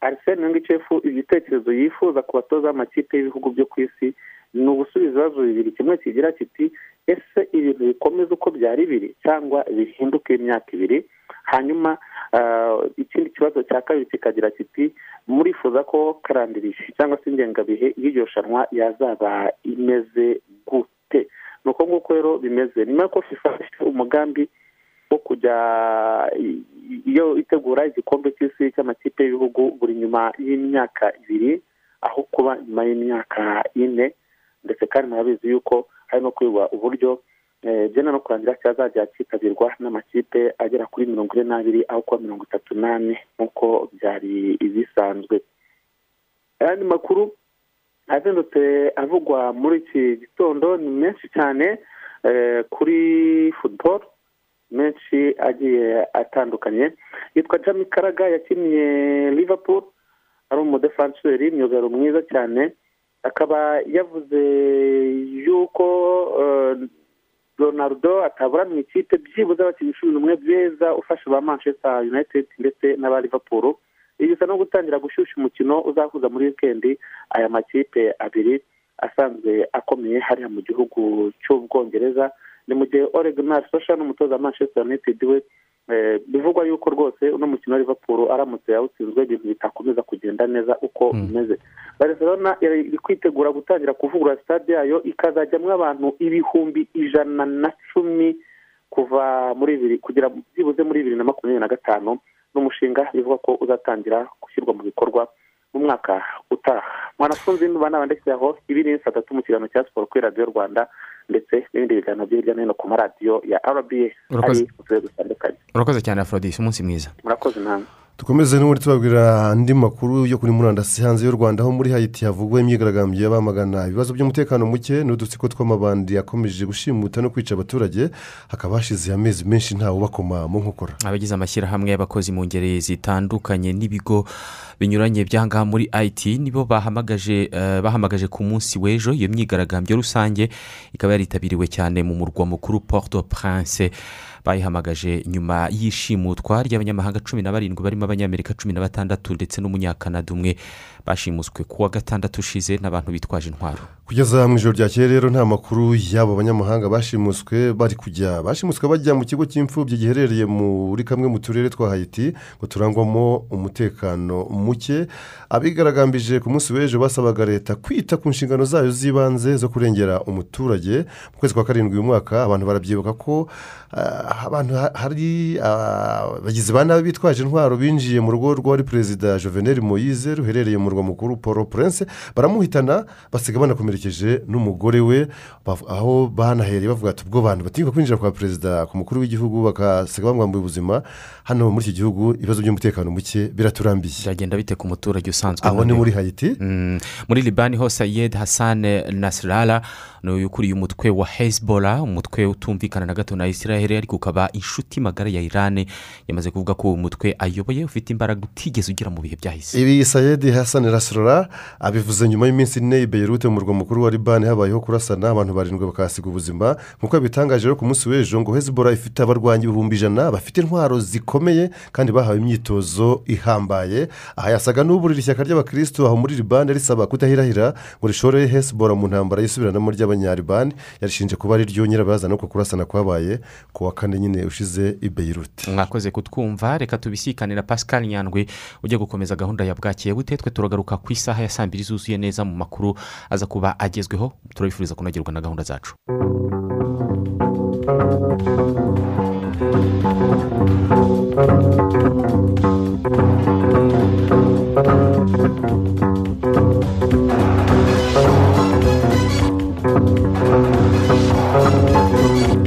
arisene wengicefu igitekerezo yifuza ku batoza b'amakipe y'ibihugu byo ku isi ni ugusubiza ibibazo bibiri. Kimwe kigira kiti ese ibintu bikomeza uko byari biri cyangwa bihinduka imyaka ibiri? Hanyuma ah, ikindi kibazo cya kabiri kikagira kiti murifuza ko karandirishi cyangwa se ingengabihe y'iryo rushanwa yazaba imeze gute? Ni uko nguko rero bimeze nyuma y'uko fifa ifite umugambi wo kujya iyo itegura igikombe cy'isi cy'amakipe y'ibihugu buri nyuma y'imyaka ibiri aho kuba nyuma y'imyaka ine ndetse kandi murabizi yuko hari no kwigwa uburyo eh, byenda no kurangira cyazajya cyitabirwa n'amakipe agera kuri mirongo ine n'abiri aho kuba mirongo itatu n'ane nk'uko byari bisanzwe ayandi makuru azindutse avugwa muri iki gitondo ni menshi cyane eh, kuri football menshi agiye atandukanye yitwa jami karaga yakiniye liverpool ari umudefanseri myugariro mwiza cyane. Akaba yavuze yuko eh, ronaldo atabura mu ikipe byibuze abakinnyi cumi n'umwe beza ufasha ba manchester united ndetse n'aba liverpool. Ibi bisa no gutangira gushyushya umukino uzahuza muri wikendi aya makipe abiri asanzwe akomeye hariya mu gihugu cy'ubwongereza ni mu gihe oregon sosha n'umutoza manchester united we bivugwa yuko rwose uno mukino wa liverpool aramutse yawutsinzwe ibintu bitakomeza kugenda neza uko bimeze. Barcelona iri kwitegura gutangira kuvugurura stade yayo ikazajyamo abantu ibihumbi ijana na cumi kuva muri bibiri kugera byibuze muri bibiri na makumyabiri na gatanu n'umushinga bivuga ko uzatangira gushyirwa mu bikorwa mu mwaka utaha. Mwanafunzi nuba nabandekeraho ibi ni saa tatu mu kiganiro cya siporo kuri radiyo rwanda. Ndetse n'ibindi biganiro byo hirya no hino ku maradiyo ya Urakoze. ari mu turere dutandukanye. Urakoze cyane afrodis. Umunsi mwiza. Murakoze namwe dukomeze n'ubundi tubabwira andi makuru yo kuri murandasi hanze y'u rwanda aho muri hayiti havugwa imyigaragambyo y'abamagana ibibazo by'umutekano muke n'udutsiko tw'amabandi yakomeje gushimuta no kwica abaturage hakaba hashize amezi menshi ntawe ubakoma mu nkokora. Abagize amashyirahamwe y'abakozi mu ngeri zitandukanye n'ibigo binyuranye by'ahangaha muri it nibo bahamagaje eh, bahamagaje ku munsi w'ejo. Iyo myigaragambyo rusange ikaba yaritabiriwe cyane mu murwa mukuru port au prince bayihamagaje nyuma y'ishimutwa ry'abanyamahanga cumi na barindwi barimo abanyamerika cumi na batandatu ndetse n'umunyakanada umwe. Bashimuswe ku wa gatandatu ushize n'abantu bitwaje intwaro. Kugeza mu ijoro ryakeye rero nta makuru y'abo banyamahanga bashimuswe bari kujya. Bashimuswe bajya mu kigo cy'imfubyi giherereye muri kamwe mu turere twa hayiti ngo turangwamo umutekano muke. Abigaragambije ku munsi w'ejo basabaga leta kwita ku nshingano zayo z'ibanze zo kurengera umuturage. Mu kwezi kwa karindwi uyu mwaka abantu barabyibuka ko ah, abantu ha- hari ah, abagizi ba nabi bitwaje intwaro binjiye mu rugo rw'uwari perezida jovenel moyize ruherereye mu murwa mukuru paul prince baramuhitana basiga banakomerekeje n'umugore we aho banahereye bavuga ati ubwo bantu batinyuka kwinjira kwa perezida ku mukuru w'igihugu bakasiga bamwambuye ubuzima hano muri iki gihugu ibibazo by'umutekano muke biraturambiye byagenda bite ku muturage usanzwe aho ni muri hayiti Mm, muri libani ho sayed hassan nasirara ukuriye umutwe wa hezbollah umutwe utumvikana na gato na israel ariko ukaba inshuti magara ya irani yamaze kuvuga ko uwo mutwe ayoboye ufite imbaraga utigeze ugira mu bihe byahise ibi sayedi hasani rasirora abivuze nyuma y'iminsi ine i beyirute mu murwa mukuru wa libani habayeho kurasana abantu barindwi bakahasiga ubuzima. Nk'uko yabitangaje rero ku munsi w'ejo ngo hezbollah ifite abarwanyi ibihumbi ijana bafite intwaro zikomeye kandi bahawe imyitozo ihambaye. Aha yasaga n'uburira ishyaka ry'abakirisitu aho muri libani risaba kudahirahira ngo rishore hezbollah mu ntambara yisubiranamo ry'abanyalibani yarishinje kuba ari ryo nyirabayazana uko kurasana kwabaye ku wa kane nyine ushize i beyirute mwakoze kutwumva reka tubisikane na pascal nyandwi ujya gukomeza gahunda ya bwakeye bute twe turagaruka ku isaha ya saa mbiri zuzuye neza mu makuru aza kuba agezweho turabifuriza kunogerwa na gahunda zacu. thank you Thank you.